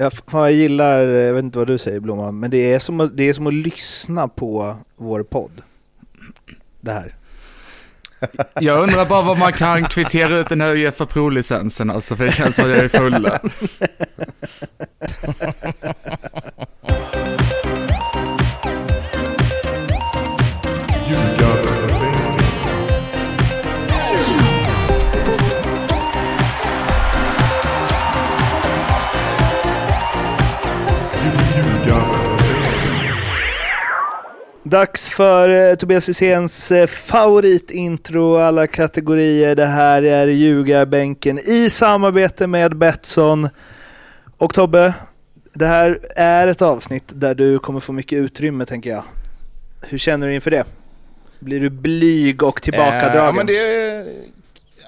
Jag, fan, jag gillar, jag vet inte vad du säger Blomman, men det är, som att, det är som att lyssna på vår podd. Det här. Jag undrar bara vad man kan kvittera ut den här Uefa Pro-licensen alltså, för det känns som att jag är full. Dags för eh, Tobias Hyséns eh, favoritintro alla kategorier. Det här är Ljugarbänken i samarbete med Betsson. Och Tobbe, det här är ett avsnitt där du kommer få mycket utrymme tänker jag. Hur känner du inför det? Blir du blyg och tillbakadragen? Eh, ja, men det,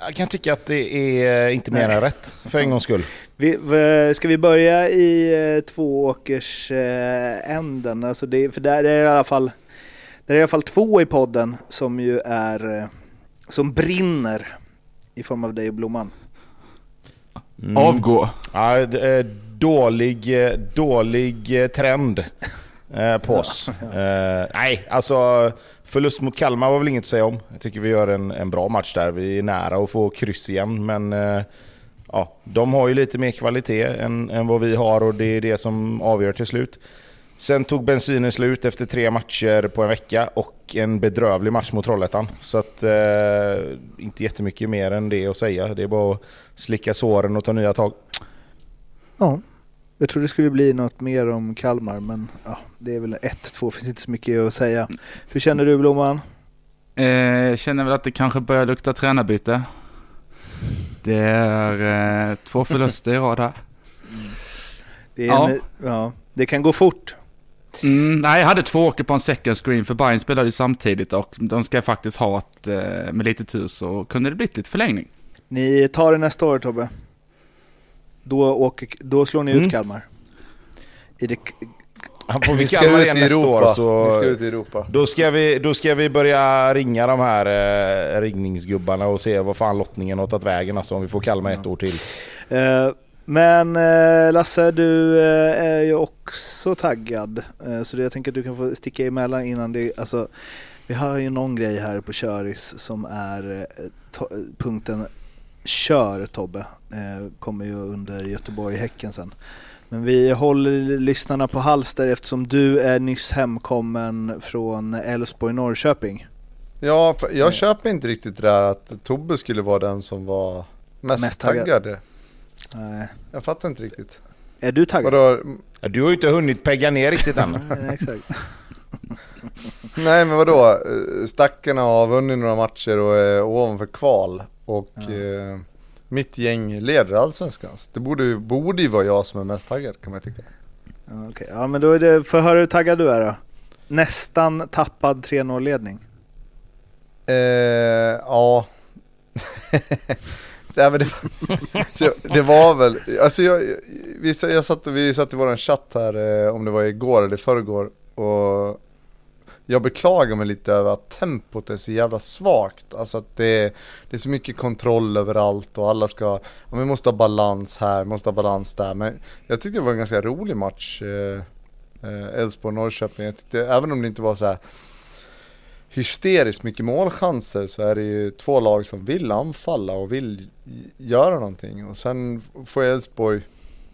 jag kan tycka att det är inte mer än rätt för en gångs skull. Vi, ska vi börja i eh, tvååkersänden? Alltså det, för där är det i alla fall där är i alla fall två i podden som ju är eh, som brinner i form av dig och Blomman. Mm. Avgå. Ja, det är dålig, dålig eh, trend eh, på oss. Eh, nej, alltså förlust mot Kalmar var väl inget att säga om. Jag tycker vi gör en, en bra match där. Vi är nära att få kryss igen, men ja, de har ju lite mer kvalitet än, än vad vi har och det är det som avgör till slut. Sen tog bensinen slut efter tre matcher på en vecka och en bedrövlig match mot Trollhättan. Så att, eh, inte jättemycket mer än det att säga. Det är bara att slicka såren och ta nya tag. Ja, jag tror det skulle bli något mer om Kalmar men ja, det är väl ett, två, finns inte så mycket att säga. Hur känner du Blomman? Eh, jag känner väl att det kanske börjar lukta tränarbyte. Det är eh, två förluster i rad här. Det, är Ja. en, ja, det kan gå fort. Mm, nej, jag hade två åker på en second screen för Bayern spelade ju samtidigt och de ska faktiskt ha ett, eh, med lite tur så kunde det blivit lite förlängning. Ni tar det nästa år Tobbe. Då, åker, då slår ni ut Mm. Kalmar. I det, Han får vi ska ut i år Europa. så... Vi ska ut i Europa. Då ska, vi, då ska vi börja ringa de här eh, ringningsgubbarna och se vad fan lottningen har tagit vägen alltså om vi får Kalmar ett år till. Eh, men eh, Lasse, du eh, är ju också taggad. Eh, så jag tänker att du kan få sticka emellan innan det... Alltså, vi har ju någon grej här på Köris som är punkten Kör Tobbe. Kommer ju under Göteborg-Häcken sen. Men vi håller lyssnarna på halster eftersom du är nyss hemkommen från Elfsborg-Norrköping. Ja, jag köper inte riktigt det där att Tobbe skulle vara den som var mest, Mest taggad. taggad. Nej. Jag fattar inte riktigt. Är du taggad? Vadå? Ja, Du har ju inte hunnit pegga ner riktigt än. Nej, exakt. Nej men vadå? Stackarna har vunnit några matcher och är ovanför kval. Och Ja. eh, mitt gäng leder allsvenskan. Så Det borde, ju- borde ju vara jag som är mest taggad kan man tycka. Ja, okej. ja men då är det, jag höra hur taggad du är då? Nästan tappad 3-0 ledning. Eh, ja. Nej, men det, det, var väl, alltså jag, vi, jag satt, vi satt i våran chatt här eh, om det var igår eller förrgår och jag beklagar mig lite över att tempot är så jävla svagt. Alltså att det, det är så mycket kontroll överallt och alla ska, ja, vi måste ha balans här, måste ha balans där. Men jag tyckte det var en ganska rolig match, eh, eh, Elfsborg-Norrköping. Jag tyckte, även om det inte var så här hysteriskt mycket målchanser så är det ju två lag som vill anfalla och vill göra någonting. Och sen får Elfsborg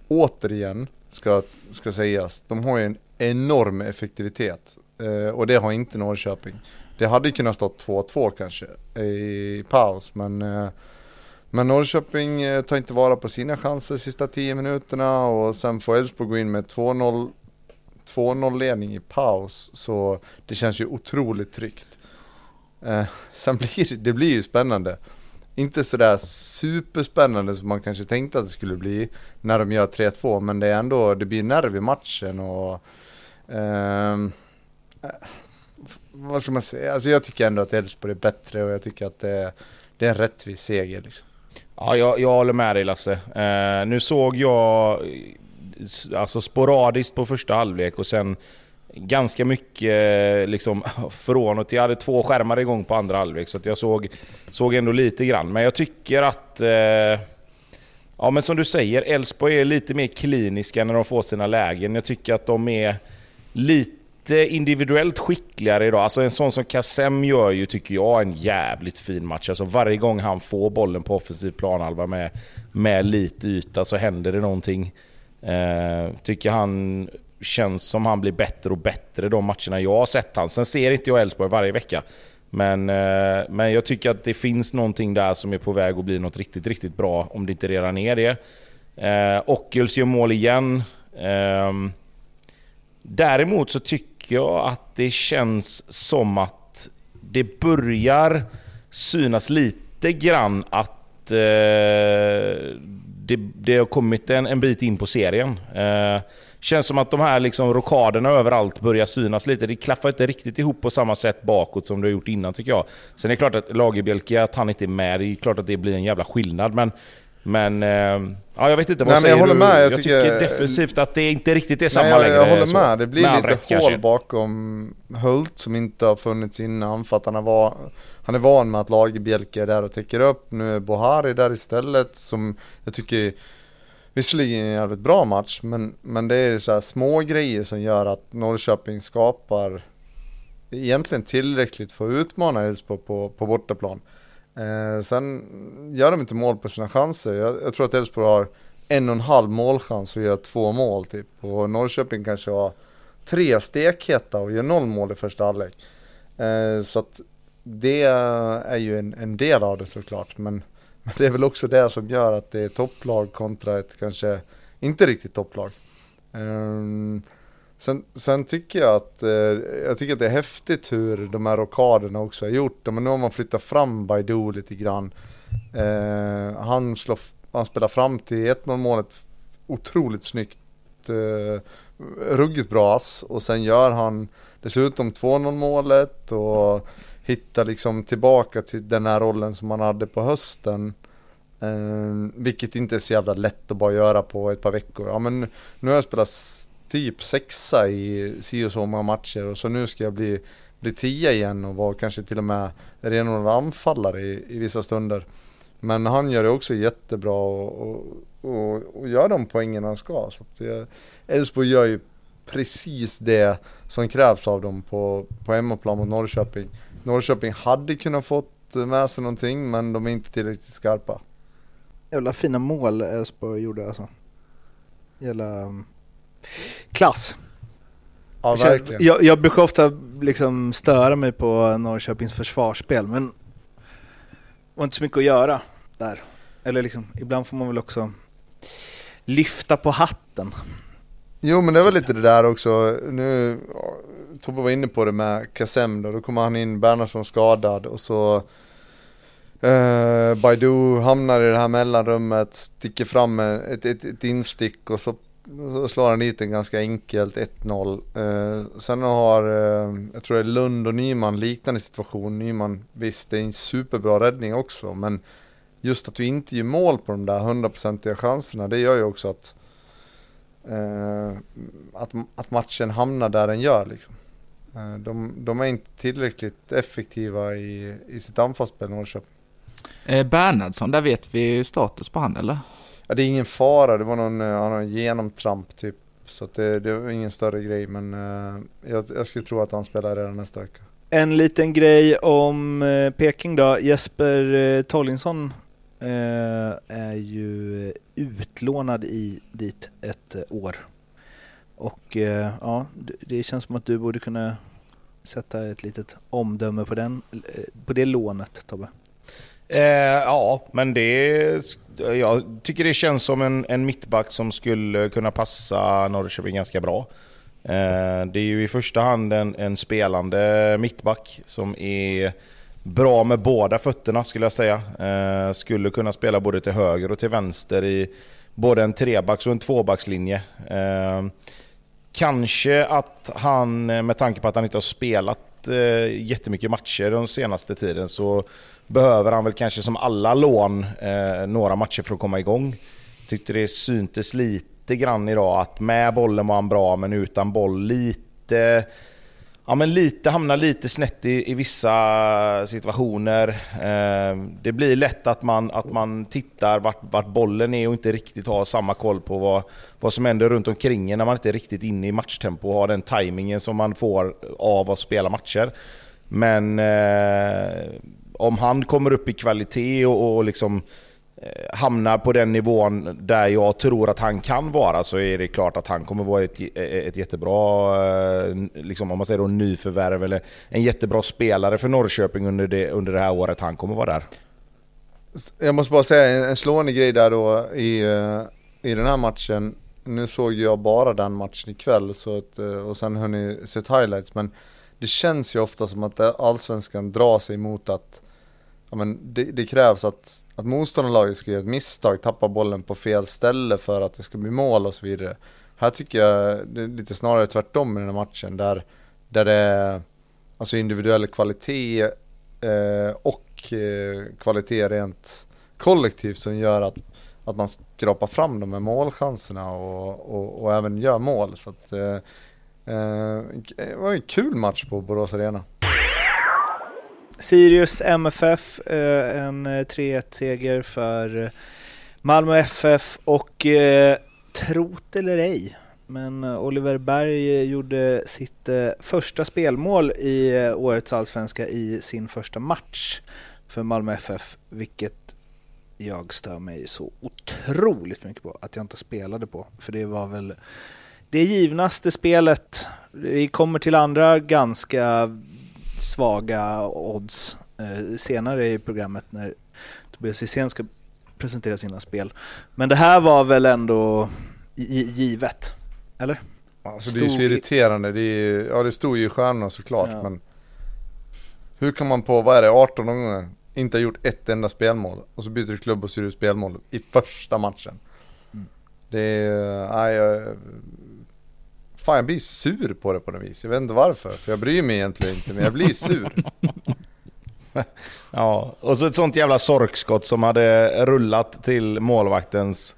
återigen, ska, ska sägas, de har ju en enorm effektivitet. Eh, och det har inte Norrköping. Det hade kunnat stått 2-2 kanske i paus men eh, men Norrköping eh, tar inte vara på sina chanser sista 10 minuterna och sen får Elfsborg gå in med 2-0 2-0 ledning i paus så det känns ju otroligt tryggt. Eh, sen blir det, det blir ju spännande. Inte sådär superspännande som man kanske tänkte att det skulle bli när de gör 3-2 men det är ändå, det blir nerv i matchen och ehm, eh, vad ska man säga, alltså jag tycker ändå att Elfsborg är bättre och jag tycker att det, det är en rättvis seger liksom. Ja, jag, jag håller med dig Lasse. Eh, nu såg jag alltså sporadiskt på första halvlek och sen ganska mycket liksom från och till. Jag hade två skärmar igång på andra halvlek så att jag såg, såg ändå lite grann. Men jag tycker att... Eh, Ja men som du säger, Elfsborg är lite mer kliniska när de får sina lägen. Jag tycker att de är lite individuellt skickligare idag. Alltså en sån som Kassem gör ju, tycker jag, en jävligt fin match. Alltså varje gång han får bollen på offensiv planhalva med, med lite yta så händer det någonting. Eh, tycker han känns som han blir bättre och bättre de matcherna jag har sett han. Sen ser inte jag Elfsborg varje vecka. Men, eh, men jag tycker att det finns någonting där som är på väg att bli något riktigt, riktigt bra, om det inte redan är det. Eh, Ockels gör mål igen. Eh, däremot så tycker jag att det känns som att det börjar synas lite grann att eh, det, det har kommit en, en bit in på serien. Eh, Känns som att de här liksom rokaderna överallt börjar synas lite. Det klaffar inte riktigt ihop på samma sätt bakåt som det har gjort innan tycker jag. Sen är det klart att Lagerbielke, att han inte är med, det är klart att det blir en jävla skillnad. Men, men eh, ja, jag vet inte, vad Nej, säger jag håller du? Med, jag, jag tycker, tycker, defensivt att det inte riktigt är samma Nej, jag, längre. jag håller så. med, det blir lite rätt, hål kanske. bakom Hult som inte har funnits innan för att han, har var, han är van med att Lagerbielke är där och täcker upp. Nu är Bohari där istället som jag tycker Visserligen en jävligt bra match men, men det är så här små grejer som gör att Norrköping skapar egentligen tillräckligt för att utmana Elfsborg på, på bortaplan. Eh, sen gör de inte mål på sina chanser. Jag, jag tror att Elfsborg har en och en halv målchans och gör två mål typ. Och Norrköping kanske har tre stekheta och gör noll mål i första halvlek. Eh, så att det är ju en, en del av det såklart. Men, men det är väl också det som gör att det är topplag kontra ett kanske inte riktigt topplag. Um, sen, sen tycker jag att, uh, jag tycker att det är häftigt hur de här rockaderna också har gjort det. Men nu har man flyttat fram Baidoo lite grann. Uh, han, slår, han spelar fram till 1-0 målet otroligt snyggt. Uh, ruggigt bra ass och sen gör han dessutom 2-0 målet och hitta liksom tillbaka till den här rollen som han hade på hösten. Eh, vilket inte är så jävla lätt att bara göra på ett par veckor. Ja men nu har jag spelat typ sexa i si och så många matcher och så nu ska jag bli, bli tia igen och vara kanske till och med renodlad anfallare i, i vissa stunder. Men han gör det också jättebra och, och, och, gör de poängen han ska. Så att Elfsborg gör ju precis det som krävs av dem på, på hemmaplan mot Norrköping. Norrköping hade kunnat fått med sig någonting men de är inte tillräckligt skarpa. Jävla fina mål Elfsborg gjorde alltså. Jävla um, klass. Ja verkligen. Jag, jag brukar ofta liksom störa mig på Norrköpings försvarsspel men det var inte så mycket att göra där. Eller liksom, ibland får man väl också lyfta på hatten. Jo men det var lite det där också, nu Tobbe var inne på det med Kassem då, då kommer han in Bernhardsson skadad och så eh, Baidu hamnar i det här mellanrummet, sticker fram med ett, ett, ett instick och så, så slår han dit en ganska enkelt 1-0. Eh, sen har, eh, jag tror det är Lund och Nyman liknande situation, Nyman visst det är en superbra räddning också men just att du inte gör mål på de där hundraprocentiga chanserna det gör ju också att eh, att, att matchen hamnar där den gör liksom. Eh, de, de är inte tillräckligt effektiva i, i sitt anfallsspel Norrköping. Eh, Bernhardsson, där vet vi status på han eller? Ja, det är ingen fara, det var någon, eh, han har en genomtramp typ. Så att det, det var ingen större grej men eh, jag, jag skulle tro att han spelar redan nästa vecka. En liten grej om eh, Peking då. Jesper eh, Tollinsson eh, är ju utlånad i dit ett år. Och eh, ja, det känns som att du borde kunna sätta ett litet omdöme på, den, eh, på det lånet Tobbe. Eh, ja, men det... Jag tycker det känns som en, en mittback som skulle kunna passa Norrköping ganska bra. Eh, det är ju i första hand en, en spelande mittback som är bra med båda fötterna skulle jag säga. Eh, skulle kunna spela både till höger och till vänster i både en trebacks och en tvåbackslinje. Eh, kanske att han, eh, med tanke på att han inte har spelat eh, jättemycket matcher den senaste tiden, så behöver han väl kanske som alla lån eh, några matcher för att komma igång. Tyckte det syntes lite grann idag att med bollen var han bra men utan boll lite ja, men lite, hamnar lite snett i, i vissa situationer. Eh, det blir lätt att man, att man tittar vart, vart bollen är och inte riktigt har samma koll på vad, vad som händer runt omkring en när man inte är riktigt inne i matchtempo och har den tajmingen som man får av att spela matcher. Men eh, om han kommer upp i kvalitet och, och liksom Eh, Eh, hamnar på den nivån där jag tror att han kan vara så är det klart att han kommer vara ett, eh, eh, ett jättebra, liksom om man säger då nyförvärv eller en jättebra spelare för Norrköping under det, under det här året han kommer vara där. Jag måste bara säga en slående grej där då i, i den här matchen. Nu såg jag bara den matchen ikväll så att, och sen har ni sett highlights men det känns ju ofta som att allsvenskan drar sig mot att ja, men det, det krävs att att motståndarlaget ska göra ett misstag, tappa bollen på fel ställe för att det ska bli mål och så vidare. Här tycker jag det är lite snarare tvärtom i den här matchen där, där det är alltså individuell kvalitet eh, och eh, kvalitet rent kollektivt som gör att, att man skrapar fram de här målchanserna och, och, och även gör mål. Så att, eh, eh det var en kul match på Borås Arena. Sirius MFF, eh, en eh, 3-1-seger för eh, Malmö FF och trot eller ej, men Oliver Berg gjorde sitt första spelmål i årets allsvenska i sin första match för Malmö FF, vilket jag stör mig så otroligt mycket på att jag inte spelade på. För det var väl det givnaste spelet. Vi kommer till andra ganska svaga odds eh, senare i programmet när Tobias Hysén ska presentera sina spel. Men det här var väl ändå givet, eller? Alltså det är ju så irriterande, det är, ja det stod ju i stjärnorna såklart ja. men Hur kan man på, vad är det, 18 gånger inte ha gjort ett enda spelmål och så byter du klubb och så gör du spelmål i första matchen. Mm. Det är, nej, Fan jag blir sur på det på något vis. Jag vet inte varför. För jag bryr mig egentligen inte, men jag blir sur. ja, och så ett sånt jävla sorkskott som hade rullat till målvaktens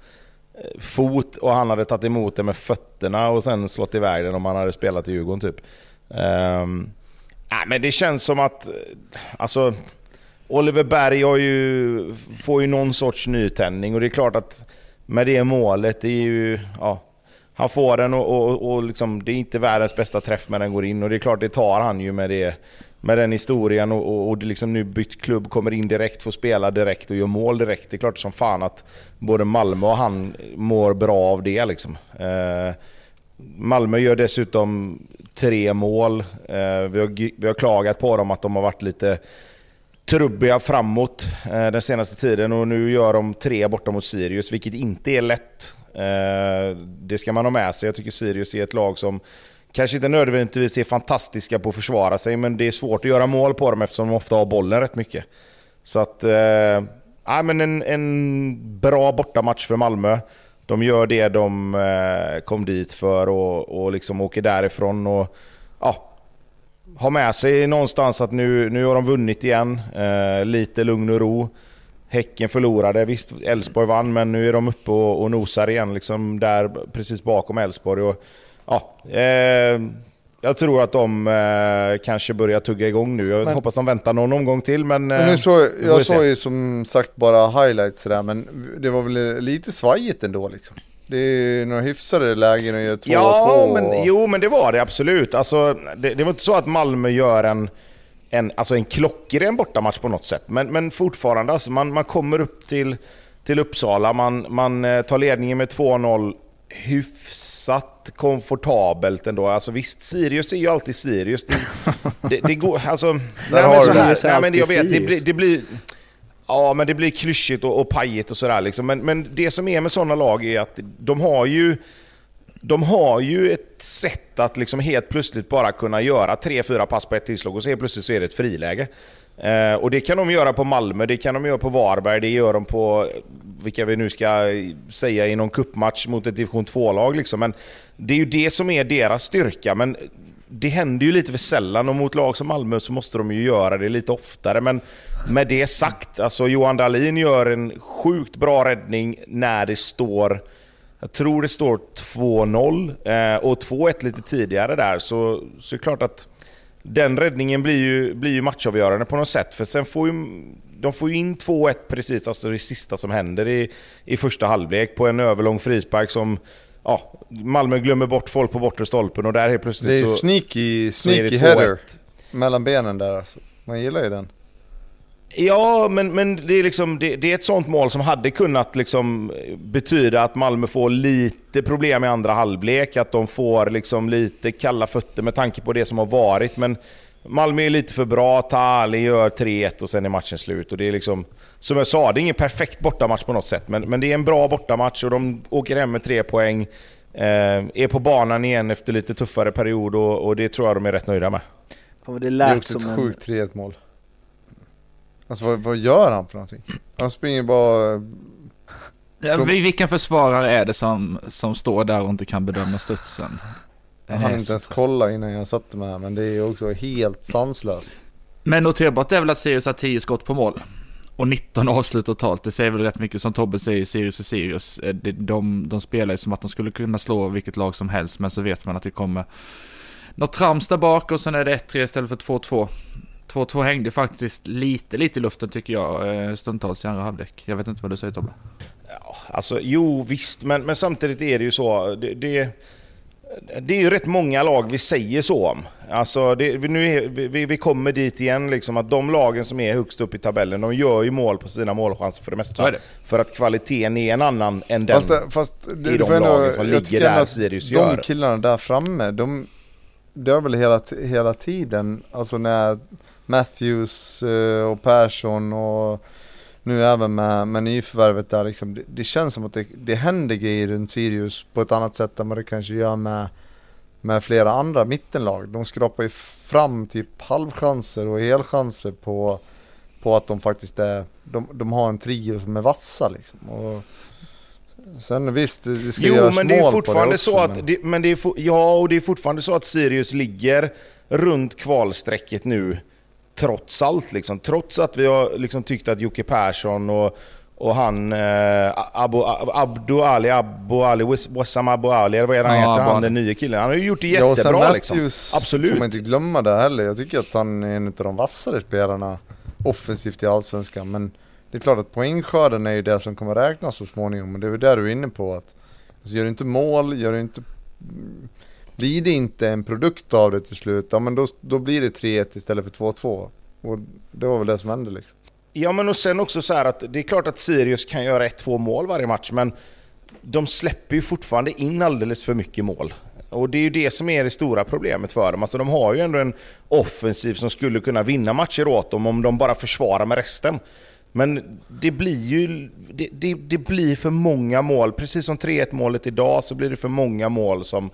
eh, fot och han hade tagit emot det med fötterna och sen slått iväg den om han hade spelat i Djurgården typ. Um, nej, men det känns som att... Eh, alltså... Oliver Berg har ju, får ju någon sorts nytändning och det är klart att med det målet, det är ju... Ja, han får den och, och, och liksom, det är inte världens bästa träff när den går in och det är klart det tar han ju med, det, med den historien och, och, och liksom nu bytt klubb, kommer in direkt, får spela direkt och gör mål direkt. Det är klart som fan att både Malmö och han mår bra av det liksom. Eh, Malmö gör dessutom tre mål. Eh, vi, har, vi har klagat på dem att de har varit lite trubbiga framåt eh, den senaste tiden och nu gör de tre borta mot Sirius, vilket inte är lätt. Eh, det ska man ha med sig. Jag tycker Sirius är ett lag som kanske inte nödvändigtvis är fantastiska på att försvara sig, men det är svårt att göra mål på dem eftersom de ofta har bollen rätt mycket. Så att, eh, men en, en bra bortamatch för Malmö. De gör det de eh, kom dit för och, och liksom åker därifrån och ja, har med sig någonstans att nu, nu har de vunnit igen. Eh, lite lugn och ro. Häcken förlorade, visst Elfsborg vann men nu är de uppe och, och nosar igen liksom där precis bakom Elfsborg. Ja, eh, jag tror att de eh, kanske börjar tugga igång nu. Jag men, hoppas de väntar någon omgång till men... Eh, men så, jag såg ju som sagt bara highlights där men det var väl lite svajigt ändå liksom. Det är några hyfsade lägen att göra 2-2. Ja, men, jo men det var det absolut. Alltså, det, det var inte så att Malmö gör en en, alltså en klockren bortamatch på något sätt. Men, men fortfarande, alltså man, man kommer upp till, till Uppsala, man, man eh, tar ledningen med 2-0 hyfsat komfortabelt ändå. Alltså visst, Sirius är ju alltid Sirius. Det, det, det går, alltså... nej, men så här, nej, men jag vet, det blir, det blir... Ja, men det blir klyschigt och, och pajigt och sådär liksom. Men, men det som är med sådana lag är att de har ju de har ju ett sätt att liksom helt plötsligt bara kunna göra 3-4 pass på ett tillslag och så helt plötsligt så är det ett friläge. Eh, och det kan de göra på Malmö, det kan de göra på Varberg, det gör de på vilka vi nu ska säga i någon kuppmatch mot ett division 2-lag. Liksom. Men det är ju det som är deras styrka. Men det händer ju lite för sällan och mot lag som Malmö så måste de ju göra det lite oftare. Men med det sagt, alltså Johan Dahlin gör en sjukt bra räddning när det står jag tror det står 2-0 eh, och 2-1 lite tidigare där, så, så är det klart att den räddningen blir ju, blir ju matchavgörande på något sätt. För sen får ju, de får ju in 2-1 precis, alltså det sista som händer i, i första halvlek på en överlång frispark som ja, Malmö glömmer bort folk på bortre stolpen och där helt plötsligt Det är så... sneaky, så är det sneaky 2-1. header mellan benen där alltså. Man gillar ju den. Ja, men, men det, är liksom, det, det är ett sånt mål som hade kunnat liksom betyda att Malmö får lite problem i andra halvlek, att de får liksom lite kalla fötter med tanke på det som har varit. Men Malmö är lite för bra, Tali gör 3-1 och sen är matchen slut. Och det är liksom, som jag sa, det är ingen perfekt bortamatch på något sätt, men, men det är en bra bortamatch och de åker hem med tre poäng. Eh, är på banan igen efter lite tuffare period och, och det tror jag de är rätt nöjda med. Fan, vad det Det är lät också som ett en... sjukt 3-1 mål. Alltså vad, vad gör han för någonting? Han springer bara... Ja, vilken försvarare är det som, som står där och inte kan bedöma studsen? Jag Den hann inte ens kolla innan jag satte mig här, men det är ju också helt sanslöst. Men noterbart är väl att Sirius har 10 skott på mål. Och 19 avslut totalt. Det säger väl rätt mycket som Tobbe säger, Sirius och Sirius. Eh, det- De, de spelar ju som att de skulle kunna slå vilket lag som helst, men så vet man att det kommer något trams där bak och sen är det 1-3 istället för 2-2. 2-2 hängde faktiskt lite, lite i luften tycker jag, eh, stundtals i andra halvlek. Jag vet inte vad du säger Tobbe? Ja, alltså jo visst, men, men samtidigt är det ju så. Det, det, det är ju rätt många lag vi säger så om. Alltså det, vi- nu är, vi, vi kommer dit igen, liksom, att de lagen som är högst upp i tabellen, de gör ju mål på sina målchanser för det mesta. Det. För att kvaliteten är en annan än den. Fast, det, fast du, i de får ändå, lagen som jag ligger där Sirius de gör. killarna där framme, de det är väl hela, hela tiden, alltså när Matthews eh, och Persson och nu även med, med nyförvärvet där liksom, det, det känns som att det, det händer grejer runt Sirius på ett annat sätt än vad det kanske gör med, med flera andra mittenlag. De skrapar ju fram typ halvchanser och helchanser på, på att de faktiskt är, de, de har en trio som är vassa liksom. Och sen visst, det ska Jo, göras men det är fortfarande det också, så att... men- Det, men det är, ja, och det är fortfarande så att Sirius ligger runt kvalstrecket nu. Trots allt liksom. Trots att vi har liksom tyckt att Jocke Persson och, och han... Eh, Abu, Abdu Ali, Abu Ali, Wassam Abu Ali, eller vad är det han Ja, heter? Han den nya killen. Han har ju gjort det Ja, och sen jättebra liksom. Matthews Absolut. får man inte glömma det heller. Jag tycker att han är en av de vassare spelarna offensivt i Allsvenskan. Men det är klart att poängskörden är ju det som kommer räknas så småningom. Men det är väl där du är inne på att alltså, gör du inte mål, gör du inte blir det inte en produkt av det till slut, ja men då, då blir det 3-1 istället för 2-2. Och det var väl det som hände liksom. Ja, men och sen också så här att det är klart att Sirius kan göra ett, två mål varje match, men de släpper ju fortfarande in alldeles för mycket mål. Och det är ju det som är det stora problemet för dem. Alltså de har ju ändå en offensiv som skulle kunna vinna matcher åt dem om de bara försvarar med resten. Men det blir ju det, det, det blir för många mål. Precis som 3-1 målet idag så blir det för många mål som...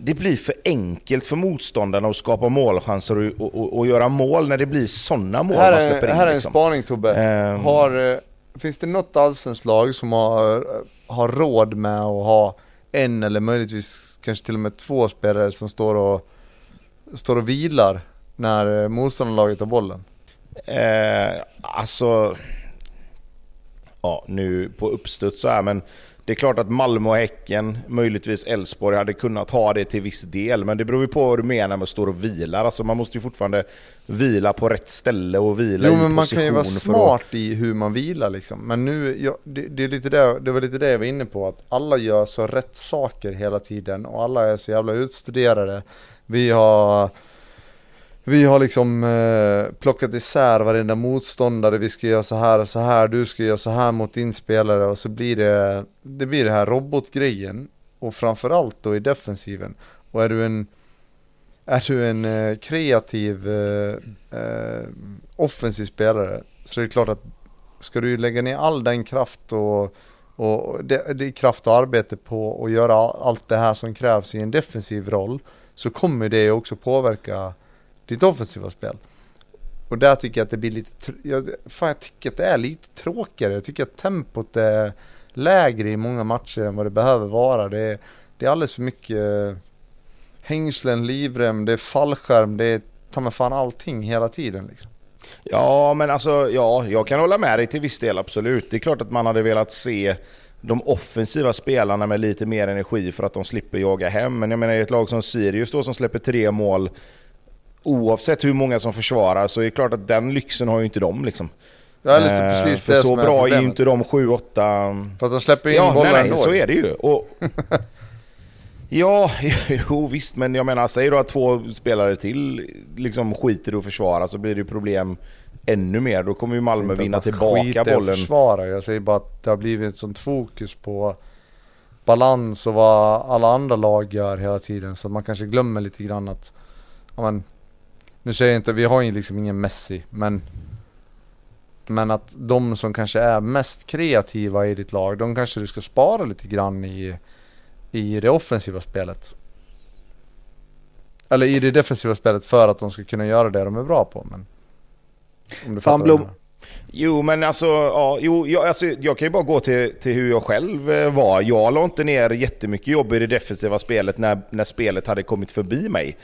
Det blir för enkelt för motståndarna att skapa målchanser och, och, och, och göra mål när det blir sådana mål här man släpper in. här är en liksom. spaning Tobbe. Ehm. Har, eh, finns det något allsvenskt lag som har, har råd med att ha en eller möjligtvis kanske till och med två spelare som står och, står och vilar när eh, motståndarlaget har bollen? Eh, alltså... Ja, nu på uppstuds så här, men det är klart att Malmö och Häcken, möjligtvis Elfsborg, hade kunnat ha det till viss del. Men det beror ju på vad du menar med att stå och vilar. Alltså man måste ju fortfarande vila på rätt ställe och vila Jo i men man position kan ju vara smart i hur man vilar liksom. Men nu, ja, det, det, är lite det, det var lite det jag var inne på. Att alla gör så rätt saker hela tiden och alla är så jävla utstuderade. Vi har vi har liksom eh, plockat isär varenda motståndare, vi ska göra så här och så här, du ska göra så här mot din spelare och så blir det, det blir det här robotgrejen. Och framförallt då i defensiven. Och är du en, är du en eh, kreativ eh, eh, offensiv spelare så är det klart att ska du lägga ner all den kraft och, och det, det är kraft och arbete på att göra allt det här som krävs i en defensiv roll så kommer det också påverka ditt offensiva spel. Och där tycker jag att det blir lite, jag, fan jag tycker att det är lite tråkigare. Jag tycker att tempot är lägre i många matcher än vad det behöver vara. Det är, det är alldeles för mycket eh, hängslen, livrem, det är fallskärm, det är ta mig fan allting hela tiden liksom. Ja, men alltså, ja, jag kan hålla med dig till viss del, absolut. Det är klart att man hade velat se de offensiva spelarna med lite mer energi för att de slipper jaga hem. Men jag menar, i ett lag som Sirius då som släpper tre mål oavsett hur många som försvarar så är det klart att den lyxen har ju inte de liksom. Ja, eller så Eh, precis för det så som är bra är ju problemet. inte de 7-8... För att de släpper in Ja, bollar nej, ändå. så är det ju. Och, ja, jo visst, men jag menar, säg då att två spelare till liksom skiter i att försvara så blir det ju problem ännu mer. Då kommer ju Malmö vinna tillbaka bollen. försvara. Jag säger bara att det har blivit ett sånt fokus på balans och vad alla andra lag gör hela tiden. Så att man kanske glömmer lite grann att, ja men, nu säger jag inte, vi har ju liksom ingen Messi, men men att de som kanske är mest kreativa i ditt lag, de kanske du ska spara lite grann i, i det offensiva spelet. Eller i det defensiva spelet för att de ska kunna göra det de är bra på. Men, om du Fan, Blom-. Jo, men alltså, ja, jo, jag, alltså, jag kan ju bara gå till, till hur jag själv eh, var. Jag la inte ner jättemycket jobb i det defensiva spelet när, när spelet hade kommit förbi mig.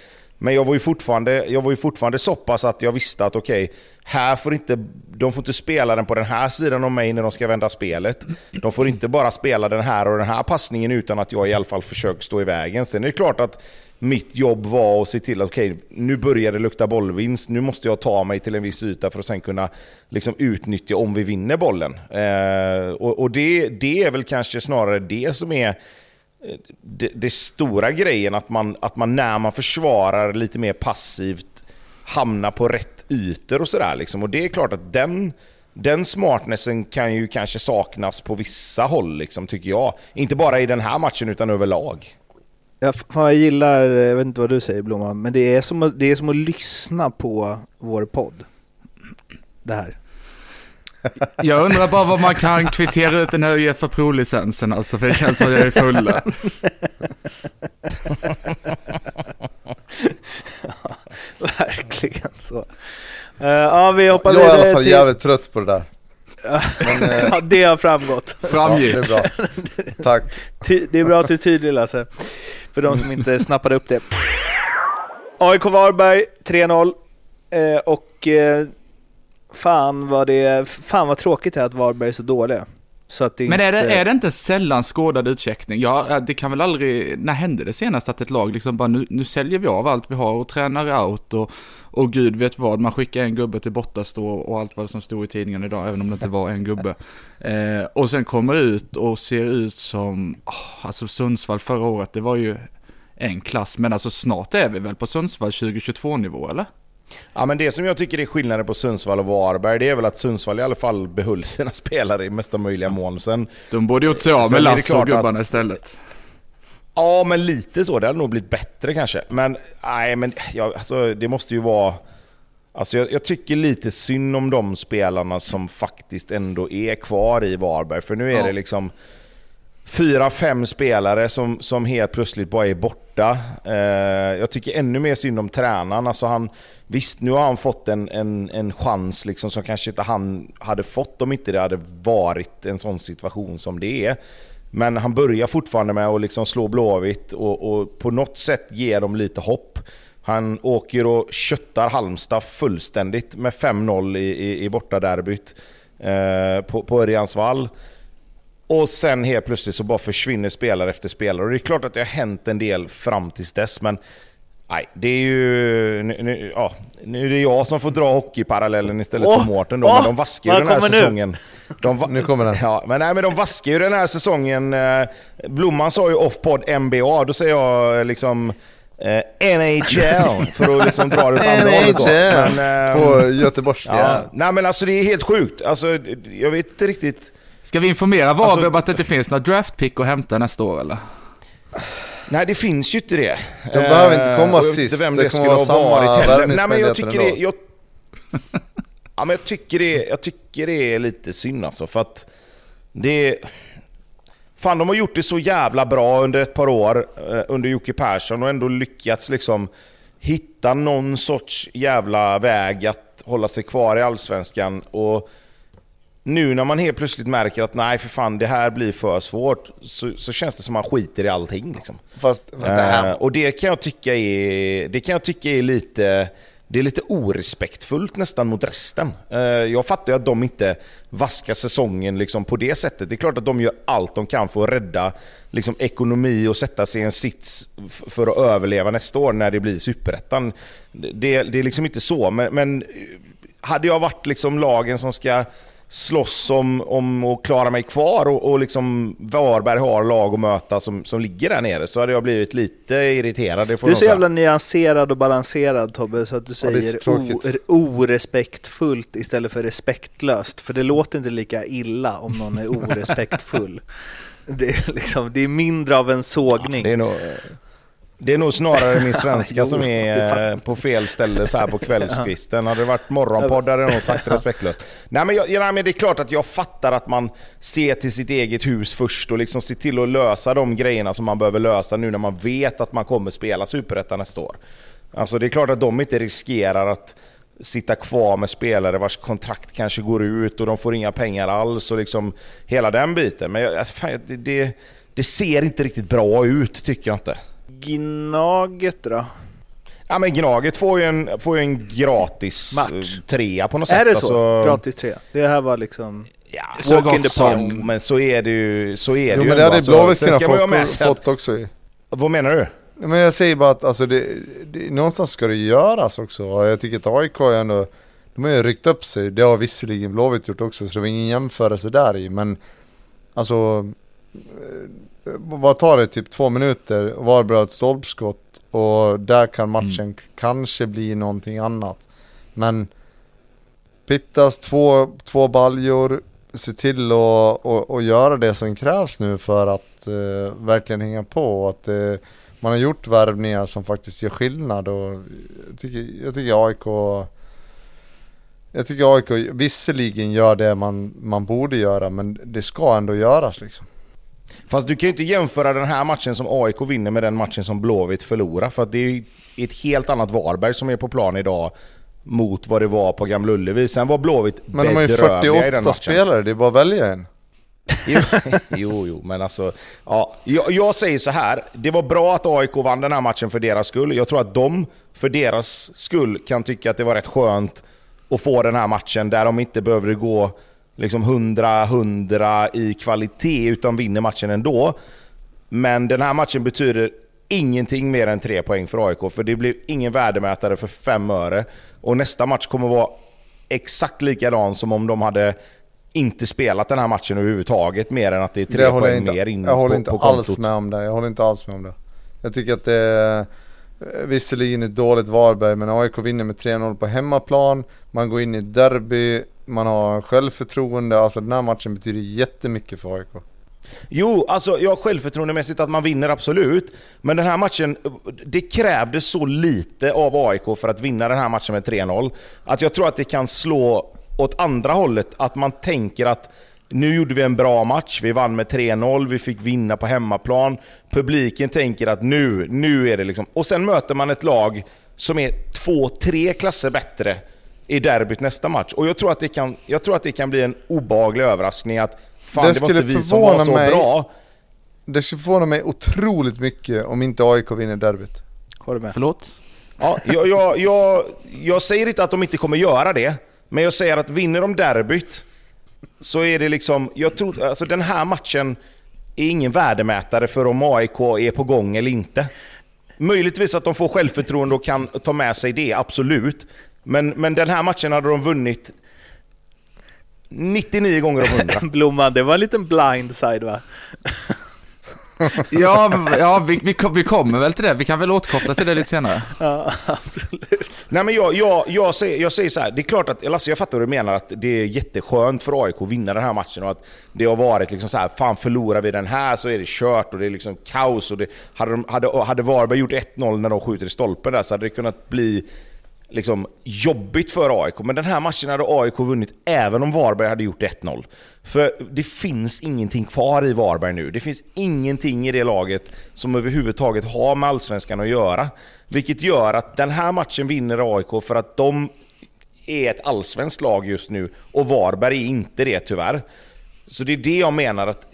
Men jag var ju fortfarande, jag var ju fortfarande så pass att jag visste att okej, här får inte, de får inte spela den på den här sidan av mig när de ska vända spelet. De får inte bara spela den här och den här passningen utan att jag i alla fall försöker stå i vägen. Sen är det klart att mitt jobb var att se till att okej, nu börjar det lukta bollvinst. Nu måste jag ta mig till en viss yta för att sen kunna liksom, utnyttja om vi vinner bollen. Eh, och och det, det är väl kanske snarare det som är det, det stora grejen, att man, att man när man försvarar lite mer passivt hamnar på rätt ytor och sådär. Liksom. Och det är klart att den, den smartnessen kan ju kanske saknas på vissa håll, liksom, tycker jag. Inte bara i den här matchen, utan överlag. Jag, fan, jag gillar, jag vet inte vad du säger Blomman, men det är, som det är som att lyssna på vår podd. Det här. Jag undrar bara vad man kan kvittera ut den här Uefa Pro-licensen alltså, för det känns som att jag är full. Verkligen så. Eh, ja, vi hoppar Jag är i alla fall till... jävligt trött på det där. Men, eh, ja, det har framgått. ja, det Framgick. är bra. Tack. Det är bra att du är tydlig Lasse. För de som inte snappade upp det. AIK Varberg 3-0. Eh, och fan vad det fan vad tråkigt det är att Varberg är så dåliga. Så att det Men är det, inte... är det inte sällan skådad utcheckning? Ja, det kan väl aldrig, när hände det senast att ett lag liksom bara nu, nu säljer vi av allt vi har och tränar out och, och gud vet vad, man skickar en gubbe till bortastå och allt vad som stod i tidningen idag, även om det inte var en gubbe. Eh, och sen kommer ut och ser ut som, oh, alltså Sundsvall förra året, det var ju en klass, men alltså snart är vi väl på Sundsvall 2022 nivå eller? Ja, men det som jag tycker är skillnaden på Sundsvall och Varberg, det är väl att Sundsvall i alla fall behöll sina spelare i mesta möjliga mån. Sen, De borde gjort sig av med Lasse och klart att- gubbarna istället. Ja, men lite så. Det hade nog blivit bättre kanske. Men nej, men ja, alltså, det måste ju vara... Alltså, jag, jag tycker lite synd om de spelarna som faktiskt ändå är kvar i Varberg. För nu är Ja. det liksom fyra, fem spelare som, som helt plötsligt bara är borta. Eh, jag tycker ännu mer synd om tränaren. Alltså han, visst, nu har han fått en, en, en chans liksom som kanske inte han hade fått om inte det hade varit en sån situation som det är. Men han börjar fortfarande med att liksom slå Blåvitt och, och på något sätt ge dem lite hopp. Han åker och köttar Halmstad fullständigt med 5-0 i, i, i bortaderbyt eh, på, på Örjansvall. Och sen helt plötsligt så bara försvinner spelare efter spelare. Och det är klart att det har hänt en del fram tills dess, men nej, det är ju... Nu, nu, ja, nu är det jag som får dra hockeyparallellen istället Åh, för Mårten då, åh, men de vaskar ju den här säsongen. De va- Nu kommer den. Ja, men, nej, men de vaskar ju den här säsongen. eh, Blomman sa ju off-podd NBA, då säger jag eh, liksom eh, NHL för att liksom dra det åt andra hållet då. NHL Men, eh, På Göteborgs ja, nej men alltså det är helt sjukt. Alltså, jag vet inte riktigt. Ska vi informera Varberg Alltså- om att det inte finns några draftpick att hämta nästa år eller? Nej, det finns ju inte det. De behöver inte komma och jag vet sist. Vem Det det, kommer skulle vara samma varit. Nej, men jag tycker det... Jag, ja, men jag, tycker det, jag tycker det är lite synd alltså, för att det... Fan, de har gjort det så jävla bra under ett par år eh, under Jocke Persson och ändå lyckats liksom hitta någon sorts jävla väg att hålla sig kvar i Allsvenskan. Och nu när man helt plötsligt märker att nej för fan det här blir för svårt så, så känns det som att man skiter i allting. Liksom. Fast, fast det här... Eh, och det kan jag tycka är, det kan jag tycka är lite det är lite orespektfullt nästan mot resten. Eh, jag fattar ju att de inte vaskar säsongen liksom på det sättet. Det är klart att de gör allt de kan för att rädda liksom ekonomi och sätta sig i en sits för att överleva nästa år när det blir superettan. Det, det är liksom inte så, men, men hade jag varit liksom lagen som ska slåss om, om att klara mig kvar och, och liksom Varberg har lag att möta som, som ligger där nere så hade jag blivit lite irriterad. Det får du är så jävla nyanserad och balanserad Tobbe så att du Ja, säger o- orespektfullt istället för respektlöst. För det låter inte lika illa om någon är orespektfull. det, är liksom, det är mindre av en sågning. Det är nog, det är nog snarare min svenska som är eh, på fel ställe så här på kvällskvisten. Hade det varit morgonpodd hade jag nog sagt respektlöst. Nej men, jag, ja, nej men det är klart att jag fattar att man ser till sitt eget hus först och liksom ser till att lösa de grejerna som man behöver lösa nu när man vet att man kommer spela Superettan nästa år. Alltså det är klart att de inte riskerar att sitta kvar med spelare vars kontrakt kanske går ut och de får inga pengar alls och liksom hela den biten. Men jag, alltså, fan, det, det, det ser inte riktigt bra ut tycker jag inte. Gnaget då? Ja men Gnaget får ju en, får ju en gratis Match. eh, trea på något sätt. Är det så? Alltså, Gratis tre? Det här var liksom... Ja, Walk in the så, park. Men så är det ju. Så är Jo det ju men det hade Alltså, Blåvitt ju ha kunnat med få, sig att, fått också ju. Vad menar du? Men jag säger bara att alltså det, det, någonstans ska det göras också. Jag tycker att AIK är ändå, de har ju ryckt upp sig. Det har visserligen Blåvitt gjort också, så det var ingen jämförelse där i. Men alltså, eh, vad tar det? Typ två minuter, Varberg ett stolpskott och där kan matchen k- kanske bli någonting annat. Men Pittas två, två baljor, se till att och, och göra det som krävs nu för att eh, verkligen hänga på att eh, man har gjort värvningar som faktiskt gör skillnad och jag tycker, jag tycker AIK jag tycker AIK visserligen gör det man, man borde göra men det ska ändå göras liksom. Fast du kan ju inte jämföra den här matchen som AIK vinner med den matchen som Blåvitt förlorar. För det är ju ett helt annat Varberg som är på plan idag mot vad det var på Gamla Ullevi. Sen var Blåvitt Men de har ju bedrövliga i den 48 matchen. spelare, det är bara att välja en. Jo, jo, jo, men alltså... Ja, jag, jag säger så här. Det var bra att AIK vann den här matchen för deras skull. Jag tror att de, för deras skull, kan tycka att det var rätt skönt att få den här matchen där de inte behöver gå liksom 100-100 i kvalitet, utan vinner matchen ändå. Men den här matchen betyder ingenting mer än tre poäng för AIK, för det blir ingen värdemätare för fem öre. Och nästa match kommer vara exakt likadan som om de hade inte spelat den här matchen överhuvudtaget, mer än att det är tre Det poäng inte, mer in jag håller på, inte på alls med om det. Jag håller inte alls med om det. Jag tycker att det är eh, visserligen ett dåligt Varberg men AIK vinner med 3-0 på hemmaplan. Man går in i derby, man har självförtroende. Alltså den här matchen betyder jättemycket för AIK. Jo, alltså jag självförtroendemässigt att man vinner absolut. Men den här matchen, det krävdes så lite av AIK för att vinna den här matchen med 3-0. Att jag tror att det kan slå åt andra hållet. Att man tänker att nu gjorde vi en bra match, vi vann med 3-0, vi fick vinna på hemmaplan. Publiken tänker att nu, nu är det liksom... Och sen möter man ett lag som är två, tre klasser bättre i derbyt nästa match. Och jag tror att det kan, jag tror att det kan bli en obehaglig överraskning att fan, Det det, var inte vi som var så mig- bra. Det skulle förvåna mig otroligt mycket om inte AIK vinner derbyt. Har du med? Förlåt? Ja, jag, jag, jag, jag säger inte att de inte kommer göra det, men jag säger att vinner de derbyt så är det liksom... Jag tror, alltså den här matchen är ingen värdemätare för om AIK är på gång eller inte. Möjligtvis att de får självförtroende och kan ta med sig det, absolut. Men, men den här matchen hade de vunnit 99 gånger av 100. Blomman, det var en liten blindside va? Ja, ja vi, vi, vi kommer väl till det. Vi kan väl återkoppla till det lite senare. Ja, absolut. Nej men jag, jag, jag, säger, jag säger så här, det är klart att, Lasse jag fattar vad du menar att det är jätteskönt för AIK att vinna den här matchen och att det har varit liksom så här, fan förlorar vi den här så är det kört och det är liksom kaos och det, hade, de, hade, hade Varberg gjort 1-0 när de skjuter i stolpen där så hade det kunnat bli liksom jobbigt för AIK. Men den här matchen hade AIK vunnit även om Varberg hade gjort 1-0. För det finns ingenting kvar i Varberg nu. Det finns ingenting i det laget som överhuvudtaget har med Allsvenskan att göra. Vilket gör att den här matchen vinner AIK för att de är ett allsvenskt lag just nu och Varberg är inte det tyvärr. Så det är det jag menar att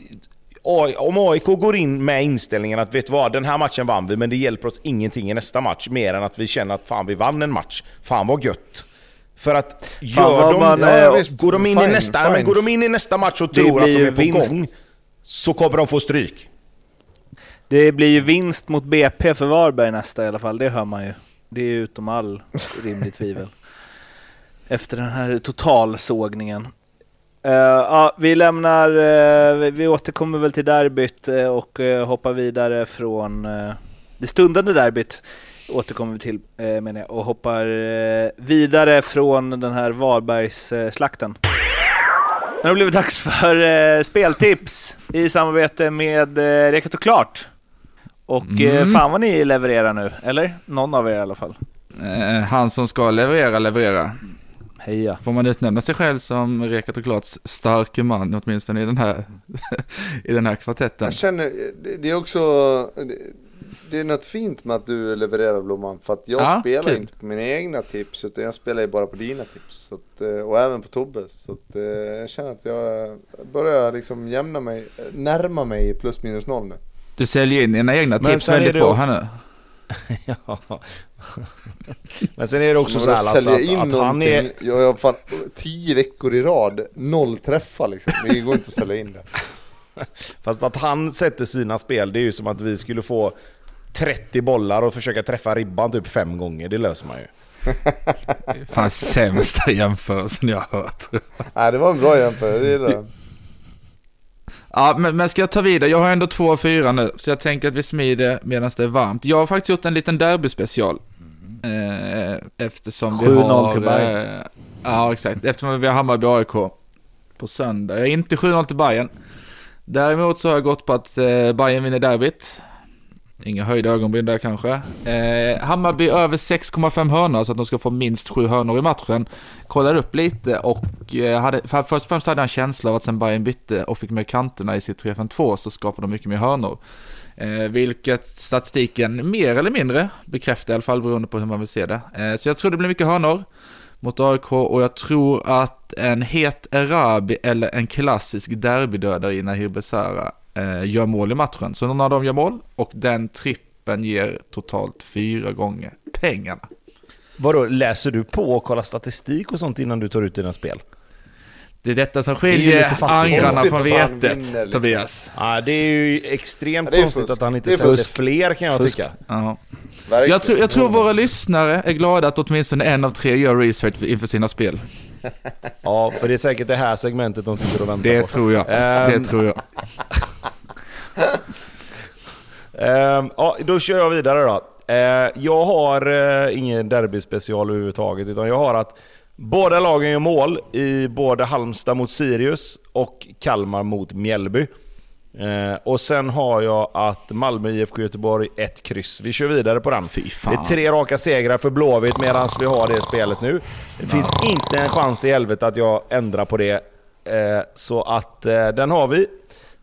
om AIK går in med inställningen att vet du vad, den här matchen vann vi, men det hjälper oss ingenting i nästa match, mer än att vi känner att fan vi vann en match. Fan vad gött. För att gör de, man, ja, visst, går, de in i nästa, fine. Men går de in i nästa match och Det tror att de är på vinst. gång, så kommer de få stryk. Det blir ju vinst mot BP för Varberg nästa i alla fall, det hör man ju. Det är utom all rimligt tvivel. Efter den här totalsågningen. Eh, ja, vi lämnar, eh, vi- vi återkommer väl till derbyt eh, och hoppar vidare från uh, det stundande derbyt återkommer vi till uh, menar jag och hoppar vidare från den här Varbergsslakten. Uh, nu har det dags för speltips i samarbete med uh, Rekat och Klart. Och Mm. fan vad ni levererar nu, eller? Någon av er i alla fall. Han som ska leverera, leverera. Heja. Får man utnämna sig själv som Rekat och Klarts starke man, åtminstone i den här, i den här kvartetten? Jag känner, det, är också, det, är något fint med att du levererar Blomman. För att jag Ja, spelar kul. inte på mina egna tips, utan jag spelar ju bara på dina tips. Så att, eh, och även på Tobbes. Så att, eh, jag känner att jag börjar liksom jämna mig, närma mig plus minus noll nu. Du säljer in dina egna Men tips väldigt det bra här nu. Ja. Men sen är det också så här Lasse, sälja in att, att han är... jag har fan tio veckor i rad, noll träffar liksom. Det går inte att sälja in det. Fast att han sätter sina spel, det är ju som att vi skulle få 30 bollar och försöka träffa ribban typ fem gånger. Det löser man ju. Fan sämsta jämförelsen jag har hört. Nej det var en bra jämförelse, det. Ja, men, men ska jag ta vidare? Jag har ändå två och fyra nu, så jag tänker att vi smider medan det är varmt. Jag har faktiskt gjort en liten derbyspecial. Eh, eftersom vi 7-0 har... till Bayern. Eh, ja, exakt. Eftersom vi har Hammarby AIK på söndag. Jag är inte 7-0 till Bayern. Däremot så har jag gått på att eh, Bayern vinner derbyt. Inga höjda ögonbryn där kanske. Eh, Hammarby över 6,5 hörnor så att de ska få minst 7 hörnor i matchen. Kollade upp lite och hade, för först och främst hade jag en känsla av att sen Bayern bytte och fick med kanterna i sitt 3-5-2 så skapade de mycket mer hörnor. Eh, vilket statistiken mer eller mindre bekräftar i alla fall beroende på hur man vill se det. Eh, så jag tror det blir mycket hörnor mot AIK och jag tror att en het Erabi eller en klassisk derbydödare i Nahir Besara eh, gör mål i matchen. Så någon av dem gör mål och den trippen ger totalt fyra gånger pengarna. Vadå, läser du på och kollar statistik och sånt innan du tar ut dina spel? Det är detta som skiljer angrarna från vetet, liksom. Tobias. Ja, det är ju extremt Ja, är konstigt att han inte fusk. fler kan jag Fusk. tycka. Ja. Jag, tror, jag tror våra lyssnare är glada att åtminstone en av tre gör research inför sina spel. Ja, för det är säkert det här segmentet de sitter och väntar Det på. tror jag. Ehm. Det tror jag. Ehm, ja, då kör jag vidare då. Eh, jag har uh, ingen derbyspecial överhuvudtaget, utan jag har att båda lagen gör mål i både Halmstad mot Sirius och Kalmar mot Mjällby. Eh, och sen har jag att Malmö IFK Göteborg 1 kryss. Vi kör vidare på den. Det är tre raka segrar för Blåvitt medan vi har det spelet nu. Det finns inte en chans i helvete att jag ändrar på det. Eh, så att eh, den har vi.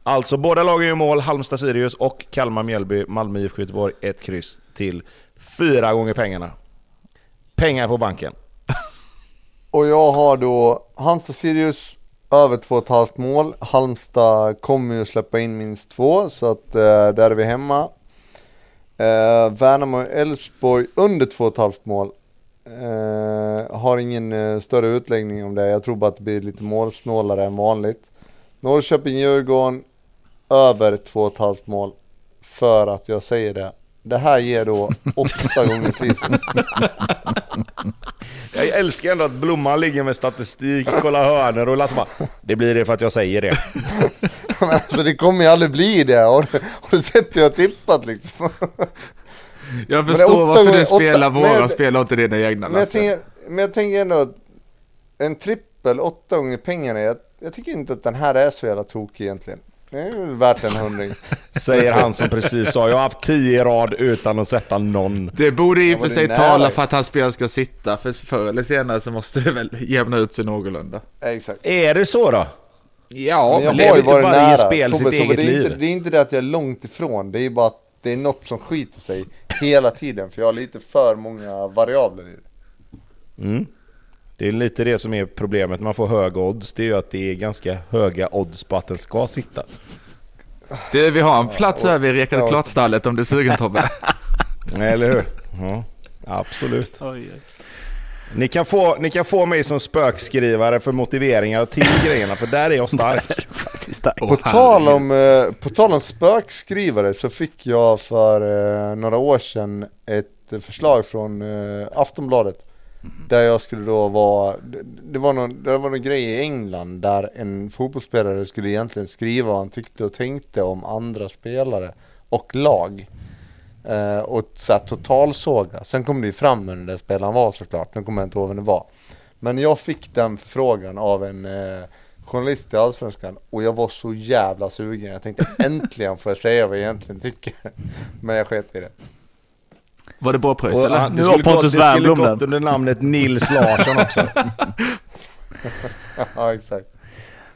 Alltså båda lagen gör mål, Halmstad Sirius och Kalmar Mjällby, Malmö IFK Göteborg, ett kryss till fyra gånger pengarna. Pengar på banken. Och jag har då Halmstad Sirius över 2,5 mål. Halmstad kommer ju släppa in minst två så att eh, där är vi hemma. Eh, Värnamo och Elfsborg under 2,5 mål. Eh, har ingen eh, större utläggning om det. Jag tror bara att det blir lite målsnålare än vanligt. Norrköping-Djurgården över 2,5 mål. För att jag säger det. Det här ger då åtta gånger priset. Jag älskar ändå att Blomman ligger med statistik, kollar hörnor och Lasse bara Det blir det för att jag säger det. Men alltså det kommer ju aldrig bli det. Har du, har du sett hur jag tippat liksom? Jag förstår åtta varför gånger- du spelar åtta- våra spel och inte dina egna Men jag, tänker, men jag tänker ändå att en trippel, åtta gånger pengarna. Jag, jag tycker inte att den här är så jävla tokig egentligen. Det är värt en hundring. Säger han som precis sa jag har haft tio i rad utan att sätta någon. Det borde i och men för sig nära tala för att hans spel ska sitta, för förr eller senare så måste det väl jämna ut sig någorlunda. Exakt. Är det så då? Ja, Men jag lever har ju inte varit varje nära. spel Tobbe, sitt Tobbe, eget det, är inte, liv? det är inte det att jag är långt ifrån. Det är bara att det är något som skiter sig hela tiden. För jag har lite för många variabler i det. Mm. Det är lite det som är problemet när man får höga odds. Det är ju att det är ganska höga odds på att den ska sitta. Du, vi har en plats Ja, och- över i Rekade ja. Klart-stallet om du är sugen Tobbe. Nej, eller hur? Ja, absolut. Ni kan, få, ni kan få mig som spökskrivare för motiveringar till grejerna, för där är jag stark. På tal, om, eh, på tal om spökskrivare så fick jag för eh, några år sedan ett förslag från eh, Aftonbladet där jag skulle då vara, det, var någon, det var någon grej i England där en fotbollsspelare skulle egentligen skriva vad han tyckte och tänkte om andra spelare och lag eh, Och så här, totalsåga, sen kom det ju fram vem den där spelaren var såklart, nu kommer jag inte ihåg vem det var Men jag fick den frågan av en eh, journalist i Allsvenskan och jag var så jävla sugen. Jag tänkte äntligen får jag säga vad jag egentligen tycker. Men jag sket i det. Var det bra pröjs Och, eller? det har skulle Pontus gått, det skulle gått under namnet Nils Larsson också. ja exakt.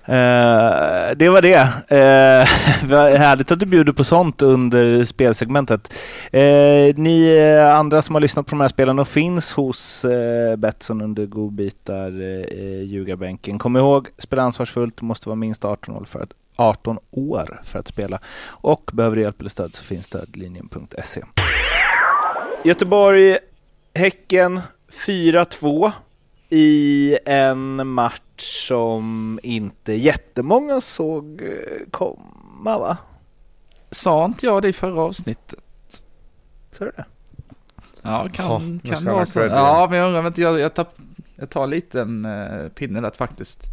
Eh, det var det. Uh, härligt att du bjuder på sånt under spelsegmentet. Eh, ni andra som har lyssnat på de här spelen, de finns hos uh, Betsson under godbitar uh, ljugarbänken. Kom ihåg, spela ansvarsfullt, du måste vara minst 18 år för att 18 år för att spela. Och behöver du hjälp eller stöd så finns stödlinjen.se. Göteborg, Häcken 4-2 i en match som inte jättemånga såg eh, komma va? Sa inte jag det i förra avsnittet? Så är det? Ja, Ja, kan, nu kan vara så. Ja, men jag undrar, vänta, jag, jag, tar, jag tar lite en uh, pinne där faktiskt.